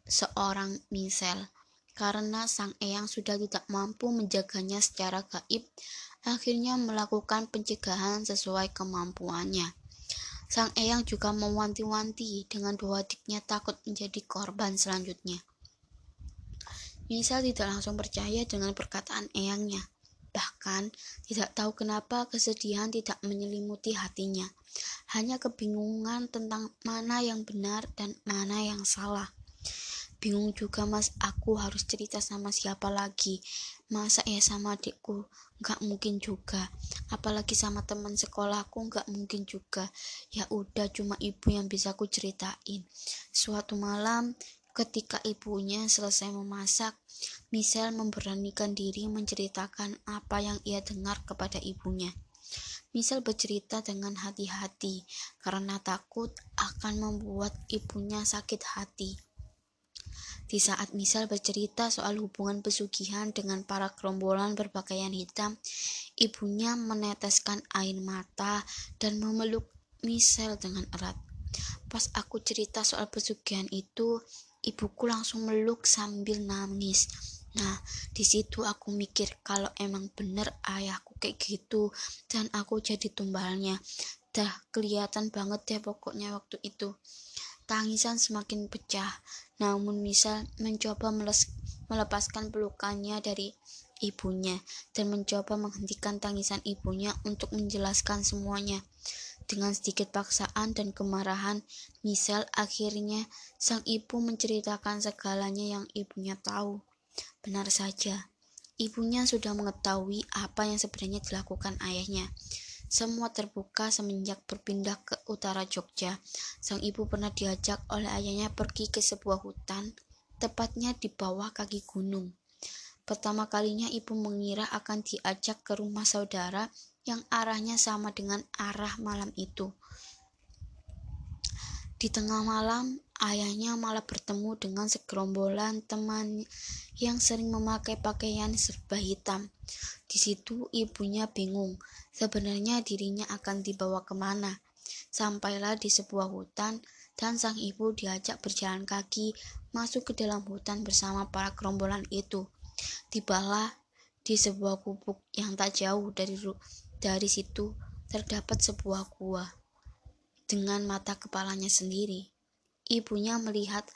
S1: seorang Michelle. Karena sang eyang sudah tidak mampu menjaganya secara gaib, akhirnya melakukan pencegahan sesuai kemampuannya. Sang eyang juga mewanti-wanti dengan dua adiknya takut menjadi korban selanjutnya. Misal tidak langsung percaya dengan perkataan eyangnya. Bahkan, tidak tahu kenapa kesedihan tidak menyelimuti hatinya. Hanya kebingungan tentang mana yang benar dan mana yang salah. Bingung juga mas, aku harus cerita sama siapa lagi. Masa ya sama adikku? Gak mungkin juga. Apalagi sama teman sekolahku gak mungkin juga. Ya udah cuma ibu yang bisa aku ceritain. Suatu malam, Ketika ibunya selesai memasak, Michelle memberanikan diri menceritakan apa yang ia dengar kepada ibunya. Michelle bercerita dengan hati-hati karena takut akan membuat ibunya sakit hati. Di saat Michelle bercerita soal hubungan pesugihan dengan para kerombolan berpakaian hitam, ibunya meneteskan air mata dan memeluk Michelle dengan erat. Pas aku cerita soal pesugihan itu, Ibuku langsung meluk sambil nangis. Nah, di situ aku mikir kalau emang bener ayahku kayak gitu dan aku jadi tumbalnya. Dah kelihatan banget deh pokoknya waktu itu. Tangisan semakin pecah, namun misal mencoba melepaskan pelukannya dari ibunya dan mencoba menghentikan tangisan ibunya untuk menjelaskan semuanya. Dengan sedikit paksaan dan kemarahan, Michelle akhirnya sang ibu menceritakan segalanya yang ibunya tahu. Benar saja, ibunya sudah mengetahui apa yang sebenarnya dilakukan ayahnya. Semua terbuka semenjak berpindah ke utara Jogja. Sang ibu pernah diajak oleh ayahnya pergi ke sebuah hutan, tepatnya di bawah kaki gunung. Pertama kalinya ibu mengira akan diajak ke rumah saudara yang arahnya sama dengan arah malam itu. Di tengah malam, ayahnya malah bertemu dengan segerombolan teman yang sering memakai pakaian serba hitam. Di situ ibunya bingung, sebenarnya dirinya akan dibawa ke mana. Sampailah di sebuah hutan, dan sang ibu diajak berjalan kaki masuk ke dalam hutan bersama para gerombolan itu. Tibalah di sebuah gubuk yang tak jauh dari dari situ terdapat sebuah gua dengan mata kepalanya sendiri. Ibunya melihat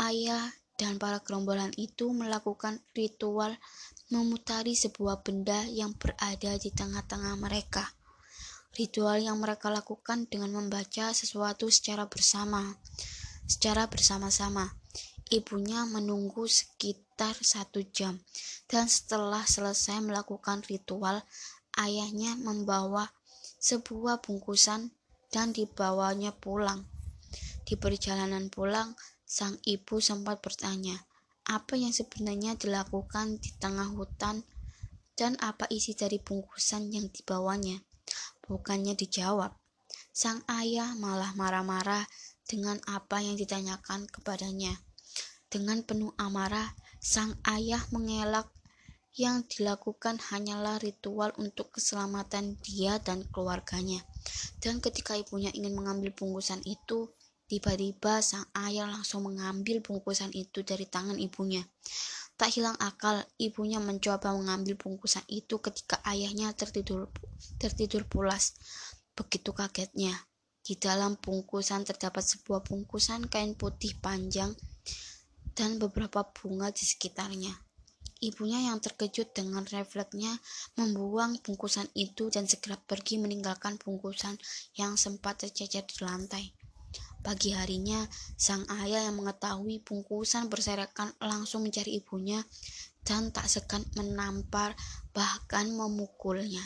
S1: ayah dan para gerombolan itu melakukan ritual memutari sebuah benda yang berada di tengah-tengah mereka. Ritual yang mereka lakukan dengan membaca sesuatu secara bersama, secara bersama-sama. Ibunya menunggu sekitar satu jam, dan setelah selesai melakukan ritual, ayahnya membawa sebuah bungkusan dan dibawanya pulang. Di perjalanan pulang, sang ibu sempat bertanya, apa yang sebenarnya dilakukan di tengah hutan dan apa isi dari bungkusan yang dibawanya. Bukannya dijawab, sang ayah malah marah-marah dengan apa yang ditanyakan kepadanya. Dengan penuh amarah, sang ayah mengelak yang dilakukan hanyalah ritual untuk keselamatan dia dan keluarganya. Dan ketika ibunya ingin mengambil bungkusan itu, tiba-tiba sang ayah langsung mengambil bungkusan itu dari tangan ibunya. Tak hilang akal, ibunya mencoba mengambil bungkusan itu ketika ayahnya tertidur tertidur pulas. Begitu kagetnya, di dalam bungkusan terdapat sebuah bungkusan kain putih panjang dan beberapa bunga di sekitarnya. Ibunya yang terkejut dengan refleksnya membuang bungkusan itu dan segera pergi meninggalkan bungkusan yang sempat tercecer di lantai. Pagi harinya, sang ayah yang mengetahui bungkusan berserakan langsung mencari ibunya dan tak segan menampar bahkan memukulnya.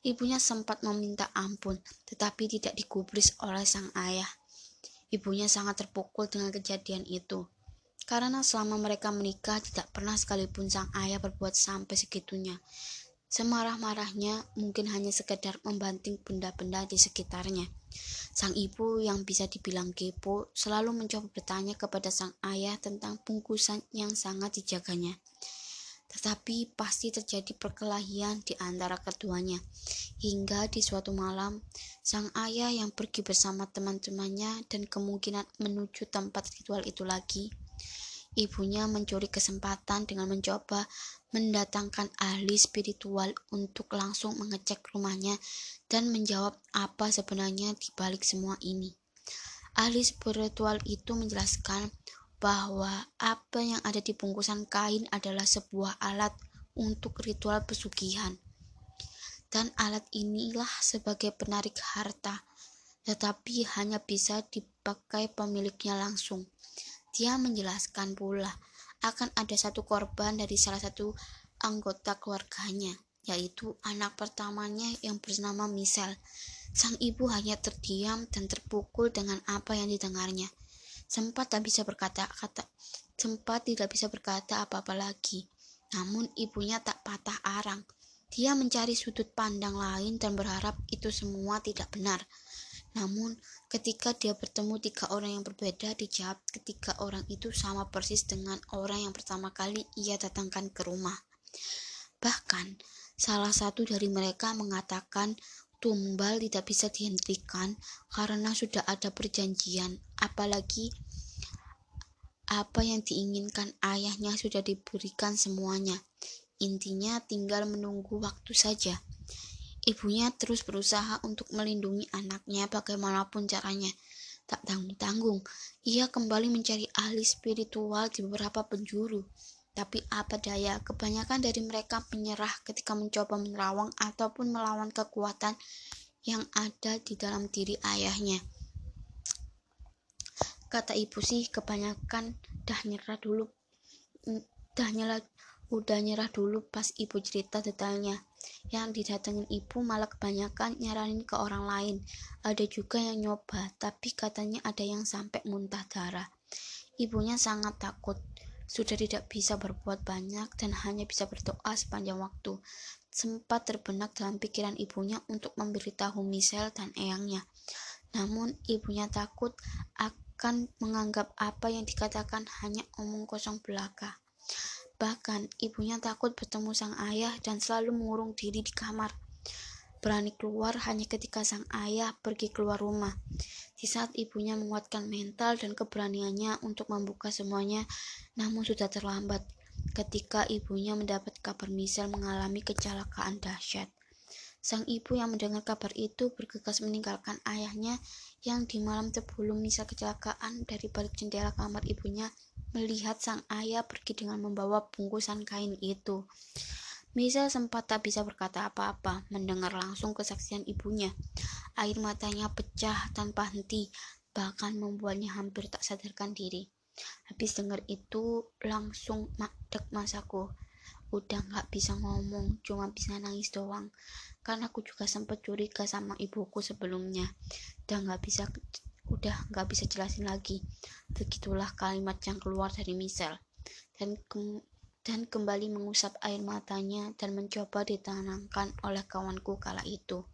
S1: Ibunya sempat meminta ampun, tetapi tidak digubris oleh sang ayah. Ibunya sangat terpukul dengan kejadian itu karena selama mereka menikah tidak pernah sekalipun sang ayah berbuat sampai segitunya. Semarah-marahnya mungkin hanya sekedar membanting benda-benda di sekitarnya. Sang ibu yang bisa dibilang kepo selalu mencoba bertanya kepada sang ayah tentang bungkusan yang sangat dijaganya. tetapi pasti terjadi perkelahian di antara keduanya. Hingga di suatu malam, sang ayah yang pergi bersama teman-temannya dan kemungkinan menuju tempat ritual itu lagi, ibunya mencuri kesempatan dengan mencoba mendatangkan ahli spiritual untuk langsung mengecek rumahnya dan menjawab apa sebenarnya di balik semua ini. Ahli spiritual itu menjelaskan bahwa apa yang ada di bungkusan kain adalah sebuah alat untuk ritual pesugihan. Dan alat inilah sebagai penarik harta, tetapi hanya bisa dipakai pemiliknya langsung. Dia menjelaskan pula akan ada satu korban dari salah satu anggota keluarganya, yaitu anak pertamanya yang bernama Michelle. Sang ibu hanya terdiam dan terpukul dengan apa yang didengarnya. Sempat tak bisa berkata-kata, sempat tidak bisa berkata apa-apa lagi. Namun ibunya tak patah arang. Dia mencari sudut pandang lain dan berharap itu semua tidak benar. Namun, ketika dia bertemu tiga orang yang berbeda, dijawab ketika orang itu sama persis dengan orang yang pertama kali ia datangkan ke rumah. Bahkan, salah satu dari mereka mengatakan tumbal tidak bisa dihentikan karena sudah ada perjanjian, apalagi apa yang diinginkan ayahnya sudah diberikan semuanya. Intinya tinggal menunggu waktu saja. Ibunya terus berusaha untuk melindungi anaknya bagaimanapun caranya. Tak tanggung-tanggung, ia kembali mencari ahli spiritual di beberapa penjuru. Tapi apa daya, kebanyakan dari mereka menyerah ketika mencoba menerawang ataupun melawan kekuatan yang ada di dalam diri ayahnya. Kata ibu sih, kebanyakan dah nyerah dulu, dah nyerah, udah nyerah dulu pas ibu cerita detailnya. Yang didatengin ibu malah kebanyakan nyaranin ke orang lain. Ada juga yang nyoba tapi katanya ada yang sampai muntah darah. Ibunya sangat takut. Sudah tidak bisa berbuat banyak dan hanya bisa berdoa sepanjang waktu. Sempat terbenak dalam pikiran ibunya untuk memberitahu Michelle dan eyangnya. Namun ibunya takut akan menganggap apa yang dikatakan hanya omong kosong belaka Bahkan, ibunya takut bertemu sang ayah dan selalu mengurung diri di kamar. Berani keluar hanya ketika sang ayah pergi keluar rumah. Di saat ibunya menguatkan mental dan keberaniannya untuk membuka semuanya, namun sudah terlambat ketika ibunya mendapat kabar Michelle mengalami kecelakaan dahsyat. Sang ibu yang mendengar kabar itu bergegas meninggalkan ayahnya yang di malam sebelum Michelle kecelakaan dari balik jendela kamar ibunya melihat sang ayah pergi dengan membawa bungkusan kain itu. Misa sempat tak bisa berkata apa-apa, mendengar langsung kesaksian ibunya. Air matanya pecah tanpa henti, bahkan membuatnya hampir tak sadarkan diri. Habis dengar itu, langsung makdek masaku. Udah gak bisa ngomong, cuma bisa nangis doang. Karena aku juga sempat curiga sama ibuku sebelumnya. Dan gak bisa udah nggak bisa jelasin lagi. Begitulah kalimat yang keluar dari Michelle. Dan ke dan kembali mengusap air matanya dan mencoba ditenangkan oleh kawanku kala itu.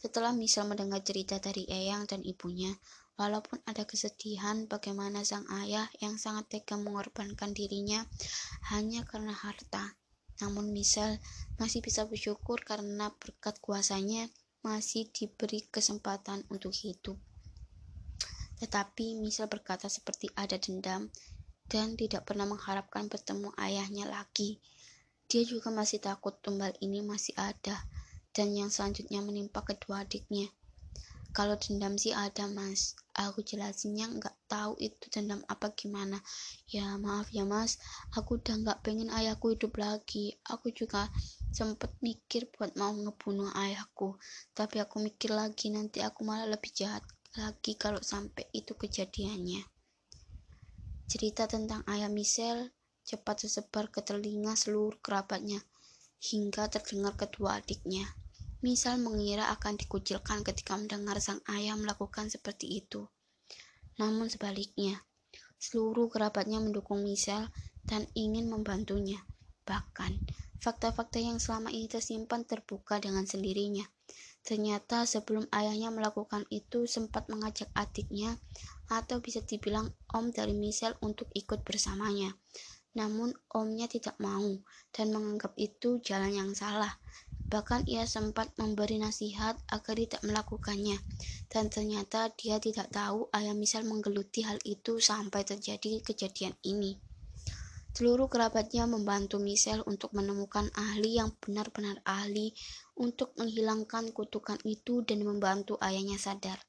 S1: Setelah Michelle mendengar cerita dari Eyang dan ibunya, walaupun ada kesedihan bagaimana sang ayah yang sangat tega mengorbankan dirinya hanya karena harta, namun Michelle masih bisa bersyukur karena berkat kuasanya masih diberi kesempatan untuk hidup. Tetapi Michelle berkata seperti ada dendam dan tidak pernah mengharapkan bertemu ayahnya lagi. Dia juga masih takut tumbal ini masih ada dan yang selanjutnya menimpa kedua adiknya. Kalau dendam sih ada mas, aku jelasinnya nggak tahu itu dendam apa gimana. Ya maaf ya mas, aku udah nggak pengen ayahku hidup lagi. Aku juga sempet mikir buat mau ngebunuh ayahku, tapi aku mikir lagi nanti aku malah lebih jahat lagi kalau sampai itu kejadiannya. Cerita tentang ayah Michelle cepat tersebar ke telinga seluruh kerabatnya, hingga terdengar kedua adiknya. Misal mengira akan dikucilkan ketika mendengar sang ayah melakukan seperti itu. Namun sebaliknya, seluruh kerabatnya mendukung Michelle dan ingin membantunya. Bahkan, fakta-fakta yang selama ini tersimpan terbuka dengan sendirinya. Ternyata sebelum ayahnya melakukan itu sempat mengajak adiknya atau bisa dibilang om dari Michelle untuk ikut bersamanya. Namun omnya tidak mau dan menganggap itu jalan yang salah. Bahkan ia sempat memberi nasihat agar tidak melakukannya. Dan ternyata dia tidak tahu ayah misal menggeluti hal itu sampai terjadi kejadian ini. Seluruh kerabatnya membantu Michelle untuk menemukan ahli yang benar-benar ahli untuk menghilangkan kutukan itu dan membantu ayahnya sadar.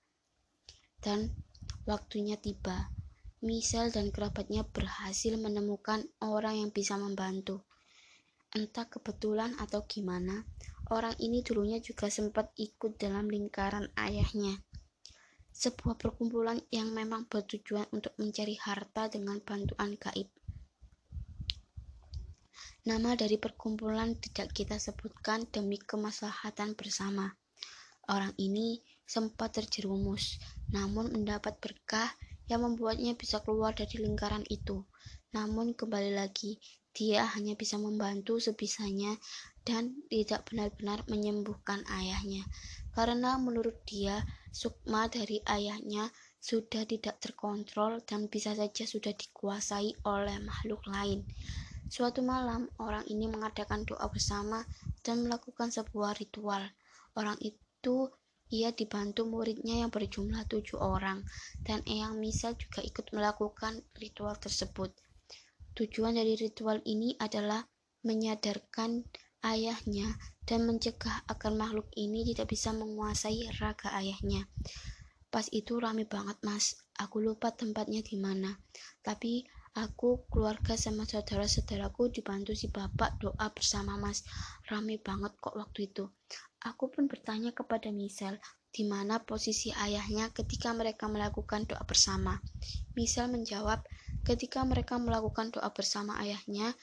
S1: Dan waktunya tiba. Michelle dan kerabatnya berhasil menemukan orang yang bisa membantu. Entah kebetulan atau gimana, orang ini dulunya juga sempat ikut dalam lingkaran ayahnya. Sebuah perkumpulan yang memang bertujuan untuk mencari harta dengan bantuan gaib. Nama dari perkumpulan tidak kita sebutkan demi kemaslahatan bersama. Orang ini sempat terjerumus, namun mendapat berkah yang membuatnya bisa keluar dari lingkaran itu. Namun kembali lagi, dia hanya bisa membantu sebisanya dan tidak benar-benar menyembuhkan ayahnya. Karena menurut dia, sukma dari ayahnya sudah tidak terkontrol dan bisa saja sudah dikuasai oleh makhluk lain. Suatu malam, orang ini mengadakan doa bersama dan melakukan sebuah ritual. Orang itu ia dibantu muridnya yang berjumlah tujuh orang, dan Eyang Misa juga ikut melakukan ritual tersebut. Tujuan dari ritual ini adalah menyadarkan ayahnya dan mencegah agar makhluk ini tidak bisa menguasai raga ayahnya. Pas itu rame banget mas, aku lupa tempatnya di mana. Tapi Aku, keluarga sama saudara-saudaraku dibantu si bapak doa bersama mas. Rame banget kok waktu itu. Aku pun bertanya kepada Michelle, di mana posisi ayahnya ketika mereka melakukan doa bersama. Michelle menjawab, ketika mereka melakukan doa bersama ayahnya,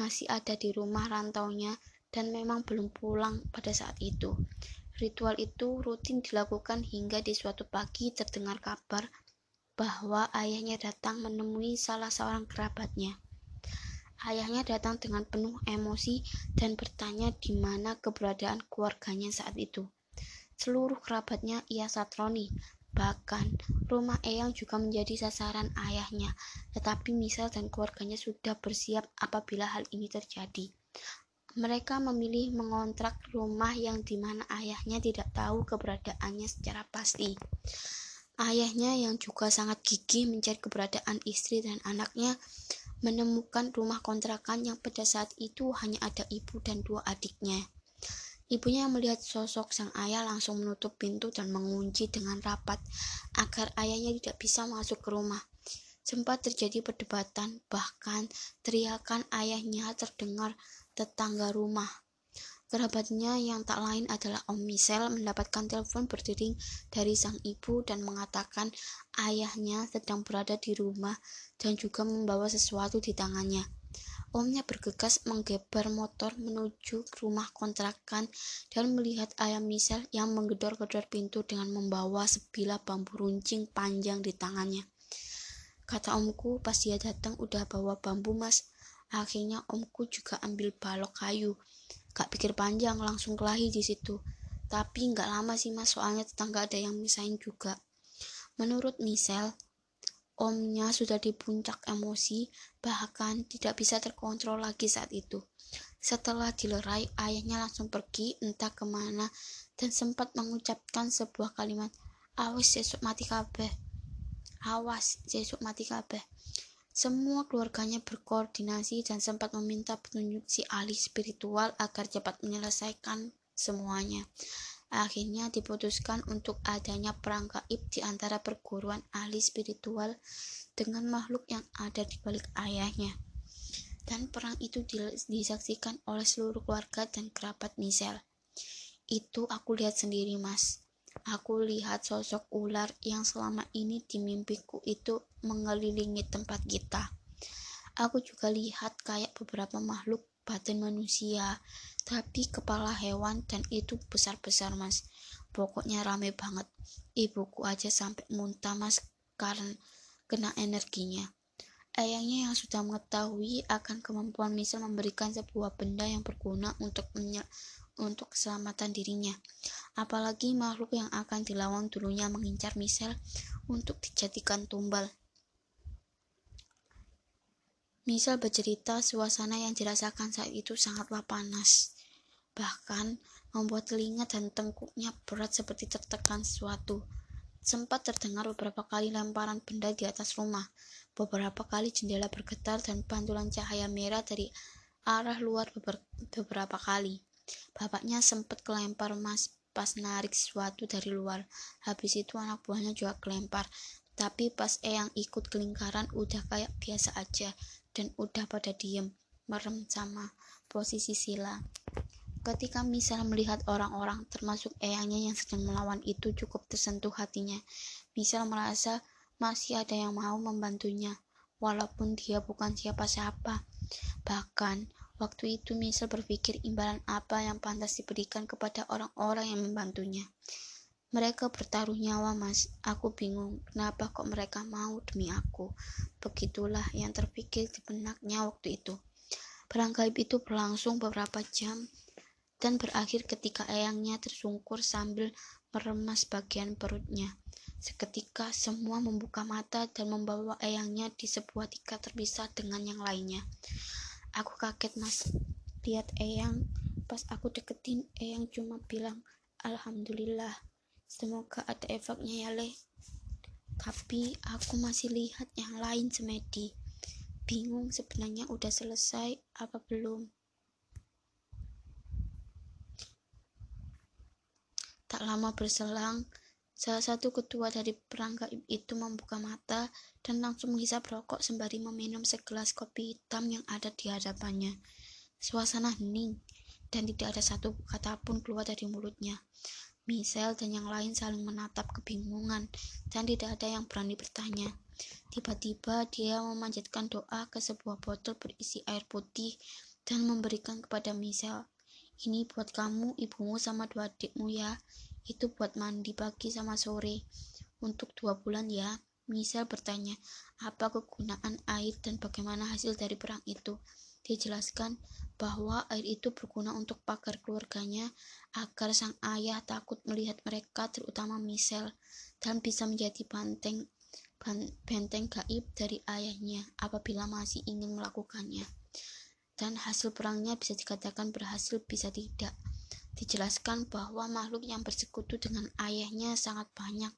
S1: masih ada di rumah rantaunya dan memang belum pulang pada saat itu. Ritual itu rutin dilakukan hingga di suatu pagi terdengar kabar bahwa ayahnya datang menemui salah seorang kerabatnya. Ayahnya datang dengan penuh emosi dan bertanya di mana keberadaan keluarganya saat itu. Seluruh kerabatnya ia satroni, bahkan rumah Eyang juga menjadi sasaran ayahnya, tetapi Misal dan keluarganya sudah bersiap apabila hal ini terjadi. Mereka memilih mengontrak rumah yang di mana ayahnya tidak tahu keberadaannya secara pasti. Ayahnya yang juga sangat gigih mencari keberadaan istri dan anaknya menemukan rumah kontrakan yang pada saat itu hanya ada ibu dan dua adiknya. Ibunya yang melihat sosok sang ayah langsung menutup pintu dan mengunci dengan rapat agar ayahnya tidak bisa masuk ke rumah. Sempat terjadi perdebatan, bahkan teriakan ayahnya terdengar tetangga rumah. Kerabatnya yang tak lain adalah Om Michel mendapatkan telepon berdering dari sang ibu dan mengatakan ayahnya sedang berada di rumah dan juga membawa sesuatu di tangannya. Omnya bergegas menggeber motor menuju rumah kontrakan dan melihat ayah Michel yang menggedor-gedor pintu dengan membawa sebilah bambu runcing panjang di tangannya. Kata omku pas dia datang udah bawa bambu mas. Akhirnya omku juga ambil balok kayu gak pikir panjang langsung kelahi di situ tapi nggak lama sih mas soalnya tetangga ada yang misahin juga menurut Michelle omnya sudah di puncak emosi bahkan tidak bisa terkontrol lagi saat itu. Setelah dilerai ayahnya langsung pergi entah ke mana dan sempat mengucapkan sebuah kalimat awas sesuk mati kabeh. Awas sesuk mati kabeh. Semua keluarganya berkoordinasi dan sempat meminta petunjuk si ahli spiritual agar cepat menyelesaikan semuanya. Akhirnya diputuskan untuk adanya perang gaib di antara perguruan ahli spiritual dengan makhluk yang ada di balik ayahnya. Dan perang itu disaksikan oleh seluruh keluarga dan kerabat Michelle. Itu aku lihat sendiri, Mas. Aku lihat sosok ular yang selama ini di mimpiku itu mengelilingi tempat kita. Aku juga lihat kayak beberapa makhluk badan manusia, tapi kepala hewan dan itu besar-besar mas. Pokoknya rame banget. Ibuku aja sampai muntah mas karena kena energinya. Ayahnya yang sudah mengetahui akan kemampuan misal memberikan sebuah benda yang berguna untuk untuk keselamatan dirinya. Apalagi makhluk yang akan dilawan dulunya mengincar misal untuk dijadikan tumbal. Misal bercerita suasana yang dirasakan saat itu sangatlah panas. Bahkan membuat telinga dan tengkuknya berat seperti tertekan sesuatu. Sempat terdengar beberapa kali lemparan benda di atas rumah. Beberapa kali jendela bergetar dan pantulan cahaya merah dari arah luar beberapa kali. Bapaknya sempat kelempar mas pas narik sesuatu dari luar. Habis itu anak buahnya juga kelempar. Tapi pas Eyang ikut kelingkaran udah kayak biasa aja dan udah pada diem, merem sama posisi sila. Ketika misal melihat orang-orang termasuk Eyangnya yang sedang melawan itu cukup tersentuh hatinya. Misal merasa masih ada yang mau membantunya, walaupun dia bukan siapa-siapa. Bahkan Waktu itu Misal berpikir imbalan apa yang pantas diberikan kepada orang-orang yang membantunya. Mereka bertaruh nyawa, Mas. Aku bingung, kenapa kok mereka mau demi aku. Begitulah yang terpikir di benaknya waktu itu. Perang gaib itu berlangsung beberapa jam dan berakhir ketika eyangnya tersungkur sambil meremas bagian perutnya. Seketika semua membuka mata dan membawa eyangnya di sebuah tika terpisah dengan yang lainnya. Aku kaget mas, lihat Eyang. Pas aku deketin, Eyang cuma bilang, Alhamdulillah, semoga ada efeknya ya le. Tapi aku masih lihat yang lain semedi. Bingung sebenarnya udah selesai apa belum. Tak lama berselang, Salah satu ketua dari perang gaib itu membuka mata dan langsung menghisap rokok sembari meminum segelas kopi hitam yang ada di hadapannya. Suasana hening dan tidak ada satu kata pun keluar dari mulutnya. Michelle dan yang lain saling menatap kebingungan dan tidak ada yang berani bertanya. Tiba-tiba dia memanjatkan doa ke sebuah botol berisi air putih dan memberikan kepada Michelle. Ini buat kamu, ibumu, sama dua adikmu ya itu buat mandi pagi sama sore untuk dua bulan ya Misal bertanya apa kegunaan air dan bagaimana hasil dari perang itu dia jelaskan bahwa air itu berguna untuk pagar keluarganya agar sang ayah takut melihat mereka terutama Michelle dan bisa menjadi banteng benteng gaib dari ayahnya apabila masih ingin melakukannya dan hasil perangnya bisa dikatakan berhasil bisa tidak dijelaskan bahwa makhluk yang bersekutu dengan ayahnya sangat banyak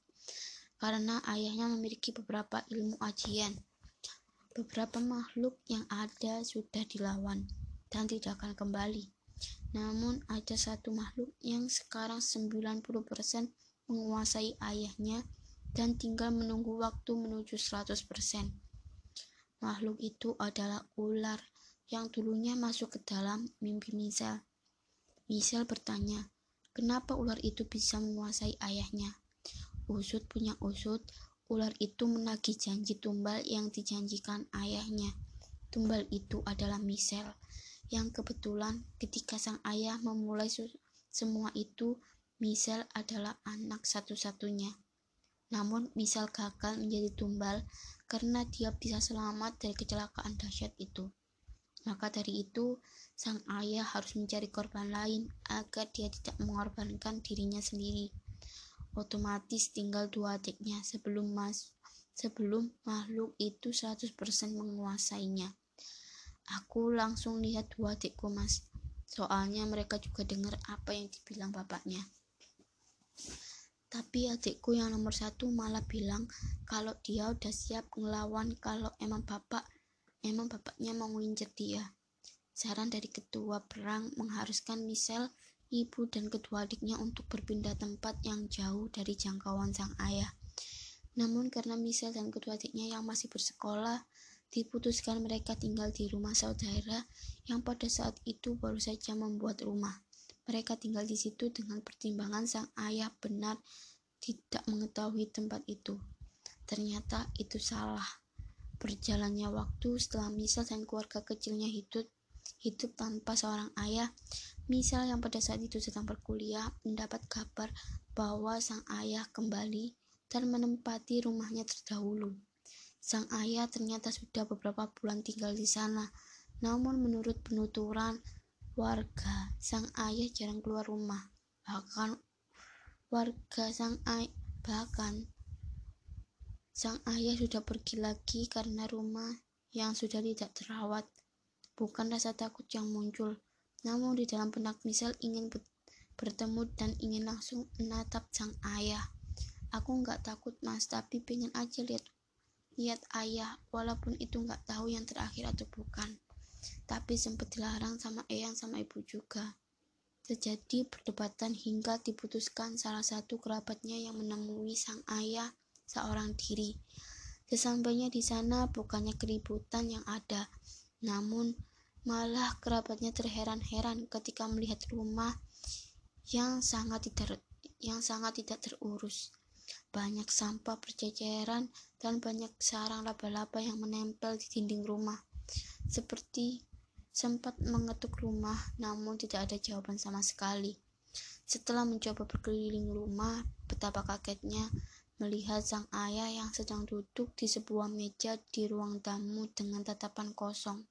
S1: karena ayahnya memiliki beberapa ilmu ajian. Beberapa makhluk yang ada sudah dilawan dan tidak akan kembali. Namun ada satu makhluk yang sekarang 90% menguasai ayahnya dan tinggal menunggu waktu menuju 100%. Makhluk itu adalah ular yang dulunya masuk ke dalam mimpi Misal Michelle bertanya, kenapa ular itu bisa menguasai ayahnya? Usut punya usut, ular itu menagih janji tumbal yang dijanjikan ayahnya. Tumbal itu adalah Michelle, yang kebetulan ketika sang ayah memulai semua itu, Michelle adalah anak satu-satunya. Namun Michelle gagal menjadi tumbal karena dia bisa selamat dari kecelakaan dahsyat itu. Maka dari itu, sang ayah harus mencari korban lain agar dia tidak mengorbankan dirinya sendiri. Otomatis tinggal dua adiknya sebelum mas sebelum makhluk itu 100% menguasainya. Aku langsung lihat dua adikku mas. Soalnya mereka juga dengar apa yang dibilang bapaknya. Tapi adikku yang nomor satu malah bilang kalau dia udah siap ngelawan kalau emang bapak emang bapaknya mau ngincer dia. Saran dari ketua perang mengharuskan Michelle, ibu dan kedua adiknya untuk berpindah tempat yang jauh dari jangkauan sang ayah. Namun karena Michelle dan kedua adiknya yang masih bersekolah, diputuskan mereka tinggal di rumah saudara yang pada saat itu baru saja membuat rumah. Mereka tinggal di situ dengan pertimbangan sang ayah benar tidak mengetahui tempat itu. Ternyata itu salah. Berjalannya waktu setelah Michelle dan keluarga kecilnya hidup hidup tanpa seorang ayah. Misal yang pada saat itu sedang berkuliah mendapat kabar bahwa sang ayah kembali dan menempati rumahnya terdahulu. Sang ayah ternyata sudah beberapa bulan tinggal di sana. Namun menurut penuturan warga, sang ayah jarang keluar rumah. Bahkan warga sang ayah bahkan sang ayah sudah pergi lagi karena rumah yang sudah tidak terawat. Bukan rasa takut yang muncul, namun di dalam benak Michelle ingin bertemu dan ingin langsung menatap sang ayah. Aku nggak takut mas, tapi pengen aja lihat lihat ayah, walaupun itu nggak tahu yang terakhir atau bukan. Tapi sempat dilarang sama Eyang sama ibu juga. Terjadi perdebatan hingga diputuskan salah satu kerabatnya yang menemui sang ayah seorang diri. Sesampainya di sana bukannya keributan yang ada, namun Malah kerabatnya terheran-heran ketika melihat rumah yang sangat tidak yang sangat tidak terurus. Banyak sampah berceceran dan banyak sarang laba-laba yang menempel di dinding rumah. Seperti sempat mengetuk rumah, namun tidak ada jawaban sama sekali. Setelah mencoba berkeliling rumah, betapa kagetnya melihat sang ayah yang sedang duduk di sebuah meja di ruang tamu dengan tatapan kosong.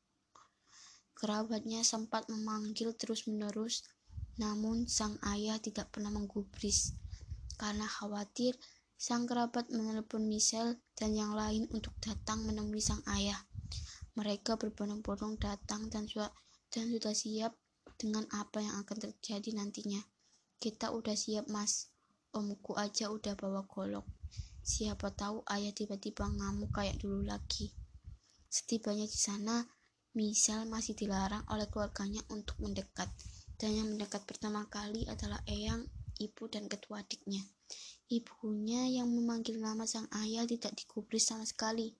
S1: Kerabatnya sempat memanggil terus-menerus, namun sang ayah tidak pernah menggubris. Karena khawatir, sang kerabat menelpon Michelle dan yang lain untuk datang menemui sang ayah. Mereka berbondong-bondong datang dan, dan sudah siap dengan apa yang akan terjadi nantinya. Kita udah siap, Mas. Omku aja udah bawa golok. Siapa tahu ayah tiba-tiba ngamuk kayak dulu lagi. Setibanya di sana, Misal masih dilarang oleh keluarganya untuk mendekat, dan yang mendekat pertama kali adalah Eyang, ibu dan kedua adiknya. Ibunya yang memanggil nama sang ayah tidak digubris sama sekali.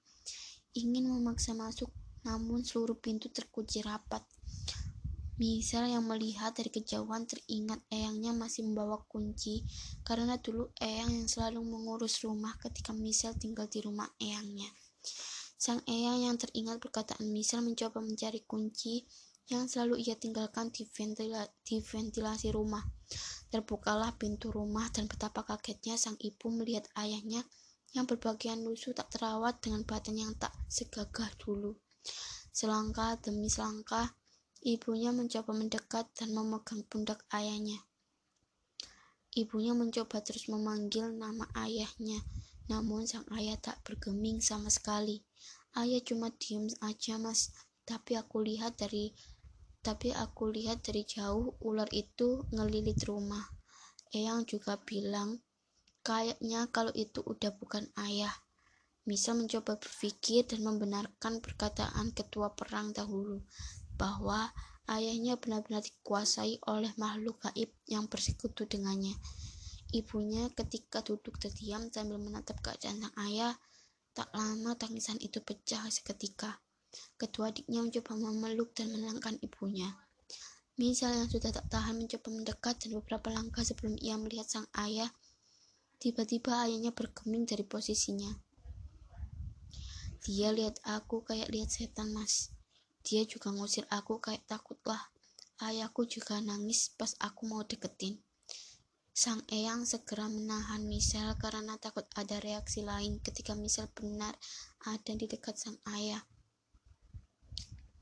S1: Ingin memaksa masuk, namun seluruh pintu terkunci rapat. Misal yang melihat dari kejauhan teringat Eyangnya masih membawa kunci karena dulu Eyang yang selalu mengurus rumah ketika Misal tinggal di rumah Eyangnya. Sang Eyang yang teringat perkataan Misal mencoba mencari kunci yang selalu ia tinggalkan di, ventila di ventilasi rumah. Terbukalah pintu rumah dan betapa kagetnya sang ibu melihat ayahnya yang berbagian lusuh tak terawat dengan badan yang tak segagah dulu. Selangkah demi selangkah, ibunya mencoba mendekat dan memegang pundak ayahnya. Ibunya mencoba terus memanggil nama ayahnya, namun sang ayah tak bergeming sama sekali. Ayah cuma diem aja mas, tapi aku lihat dari tapi aku lihat dari jauh ular itu ngelilit rumah. Eyang juga bilang, kayaknya kalau itu udah bukan ayah. Misa mencoba berpikir dan membenarkan perkataan ketua perang dahulu, bahwa ayahnya benar-benar dikuasai oleh makhluk gaib yang bersekutu dengannya. Ibunya ketika duduk terdiam sambil menatap keadaan sang ayah, Tak lama tangisan itu pecah seketika. Kedua adiknya mencoba memeluk dan menenangkan ibunya. Misal yang sudah tak tahan mencoba mendekat dan beberapa langkah sebelum ia melihat sang ayah, tiba-tiba ayahnya bergeming dari posisinya. Dia lihat aku kayak lihat setan, Mas. Dia juga ngusir aku kayak takutlah. Ayahku juga nangis pas aku mau deketin. Sang Eyang segera menahan Michelle karena takut ada reaksi lain ketika Michelle benar ada di dekat sang ayah.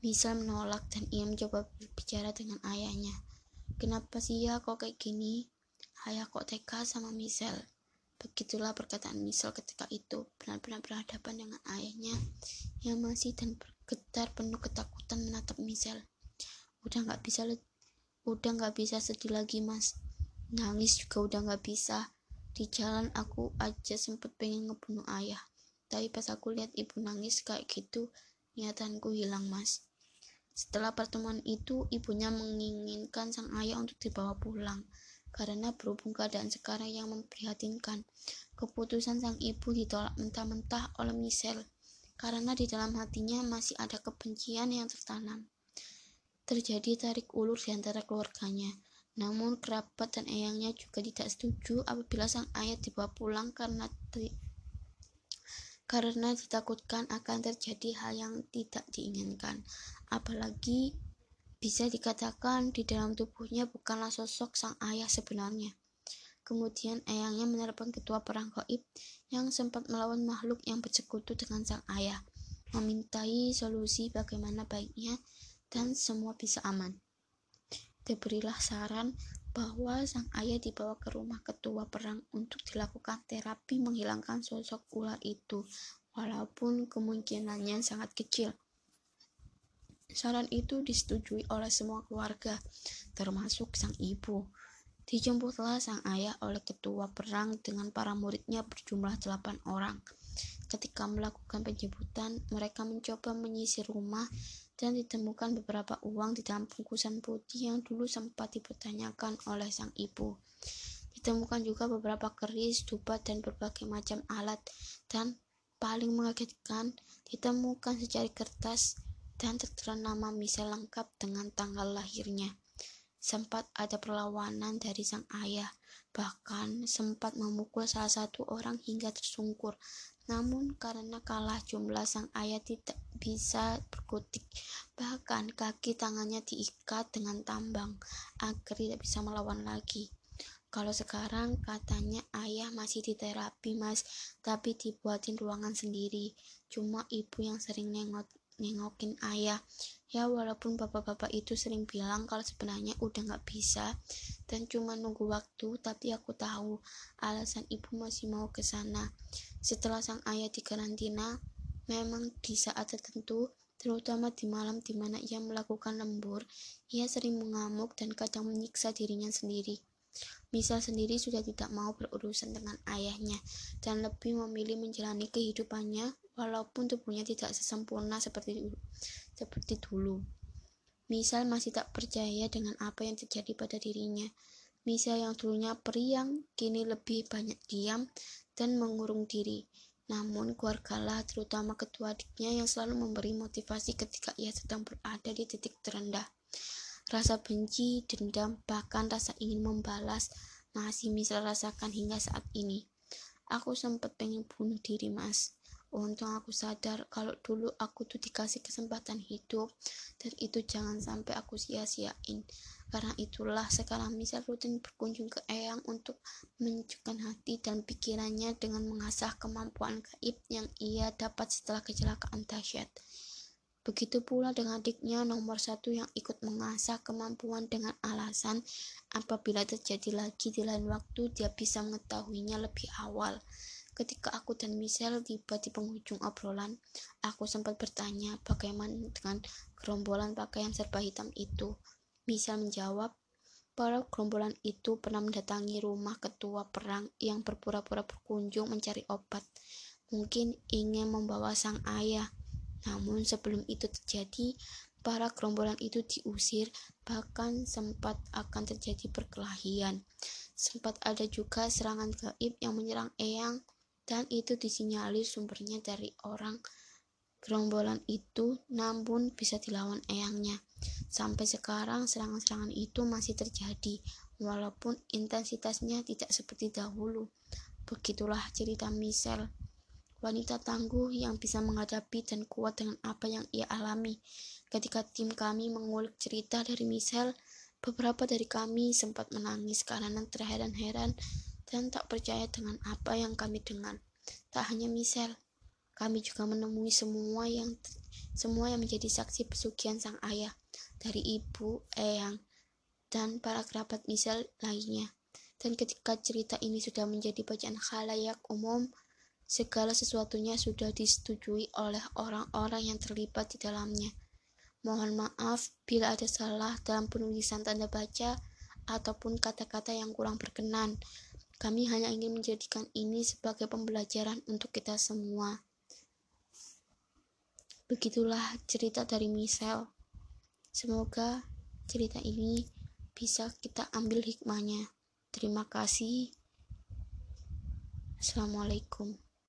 S1: Michelle menolak dan ia mencoba berbicara dengan ayahnya. Kenapa sih ya kok kayak gini? Ayah kok teka sama Michelle? Begitulah perkataan Michelle ketika itu benar-benar berhadapan dengan ayahnya yang masih dan bergetar penuh ketakutan menatap Michelle. Udah nggak bisa udah nggak bisa sedih lagi mas Nangis juga udah gak bisa. Di jalan aku aja sempet pengen ngebunuh ayah. Tapi pas aku lihat ibu nangis kayak gitu, niatanku hilang mas. Setelah pertemuan itu, ibunya menginginkan sang ayah untuk dibawa pulang. Karena berhubung keadaan sekarang yang memprihatinkan, keputusan sang ibu ditolak mentah-mentah oleh Michelle. Karena di dalam hatinya masih ada kebencian yang tertanam. Terjadi tarik ulur di antara keluarganya. Namun kerabat dan eyangnya juga tidak setuju apabila sang ayah dibawa pulang karena di, karena ditakutkan akan terjadi hal yang tidak diinginkan. Apalagi bisa dikatakan di dalam tubuhnya bukanlah sosok sang ayah sebenarnya. Kemudian eyangnya menelepon ketua perang gaib yang sempat melawan makhluk yang bersekutu dengan sang ayah, memintai solusi bagaimana baiknya dan semua bisa aman. Diberilah saran bahwa sang ayah dibawa ke rumah ketua perang untuk dilakukan terapi menghilangkan sosok ular itu, walaupun kemungkinannya sangat kecil. Saran itu disetujui oleh semua keluarga, termasuk sang ibu. Dijemputlah sang ayah oleh ketua perang dengan para muridnya berjumlah delapan orang. Ketika melakukan penjemputan, mereka mencoba menyisir rumah dan ditemukan beberapa uang di dalam bungkusan putih yang dulu sempat dipertanyakan oleh sang ibu. Ditemukan juga beberapa keris, dupa, dan berbagai macam alat. Dan paling mengagetkan, ditemukan secari kertas dan tertera nama Michelle lengkap dengan tanggal lahirnya. Sempat ada perlawanan dari sang ayah, bahkan sempat memukul salah satu orang hingga tersungkur. Namun karena kalah jumlah sang ayah tidak bisa berkutik, bahkan kaki tangannya diikat dengan tambang agar tidak bisa melawan lagi. Kalau sekarang katanya ayah masih di terapi mas, tapi dibuatin ruangan sendiri. Cuma ibu yang sering nengok nengokin ayah ya walaupun bapak-bapak itu sering bilang kalau sebenarnya udah nggak bisa dan cuma nunggu waktu tapi aku tahu alasan ibu masih mau ke sana setelah sang ayah dikarantina memang di saat tertentu terutama di malam di mana ia melakukan lembur ia sering mengamuk dan kadang menyiksa dirinya sendiri Misal sendiri sudah tidak mau berurusan dengan ayahnya dan lebih memilih menjalani kehidupannya walaupun tubuhnya tidak sesempurna seperti. Seperti dulu. Misal masih tak percaya dengan apa yang terjadi pada dirinya. Misal yang dulunya periang, kini lebih banyak diam dan mengurung diri. Namun keluargalah terutama ketua adiknya yang selalu memberi motivasi ketika ia sedang berada di titik terendah. Rasa benci, dendam, bahkan rasa ingin membalas masih misal rasakan hingga saat ini. Aku sempat pengen bunuh diri mas. Untung aku sadar kalau dulu aku tuh dikasih kesempatan hidup dan itu jangan sampai aku sia-siain. Karena itulah sekarang misal rutin berkunjung ke Eyang untuk menyejukkan hati dan pikirannya dengan mengasah kemampuan gaib yang ia dapat setelah kecelakaan dahsyat. Begitu pula dengan adiknya nomor satu yang ikut mengasah kemampuan dengan alasan apabila terjadi lagi di lain waktu dia bisa mengetahuinya lebih awal. Ketika aku dan Michelle tiba di penghujung obrolan, aku sempat bertanya bagaimana dengan gerombolan pakaian serba hitam itu. Michelle menjawab, para gerombolan itu pernah mendatangi rumah ketua perang yang berpura-pura berkunjung mencari obat. Mungkin ingin membawa sang ayah. Namun sebelum itu terjadi, para gerombolan itu diusir, bahkan sempat akan terjadi perkelahian. Sempat ada juga serangan gaib yang menyerang Eyang dan itu disinyalir sumbernya dari orang gerombolan itu namun bisa dilawan eyangnya. Sampai sekarang serangan-serangan itu masih terjadi walaupun intensitasnya tidak seperti dahulu. Begitulah cerita Michelle, wanita tangguh yang bisa menghadapi dan kuat dengan apa yang ia alami. Ketika tim kami mengulik cerita dari Michelle, beberapa dari kami sempat menangis karena terheran-heran dan tak percaya dengan apa yang kami dengar. Tak hanya Michelle, kami juga menemui semua yang semua yang menjadi saksi pesugihan sang ayah dari ibu, eyang, dan para kerabat Michelle lainnya. Dan ketika cerita ini sudah menjadi bacaan khalayak umum, segala sesuatunya sudah disetujui oleh orang-orang yang terlibat di dalamnya. Mohon maaf bila ada salah dalam penulisan tanda baca ataupun kata-kata yang kurang berkenan. Kami hanya ingin menjadikan ini sebagai pembelajaran untuk kita semua. Begitulah cerita dari Michelle. Semoga cerita ini bisa kita ambil hikmahnya. Terima kasih. Assalamualaikum.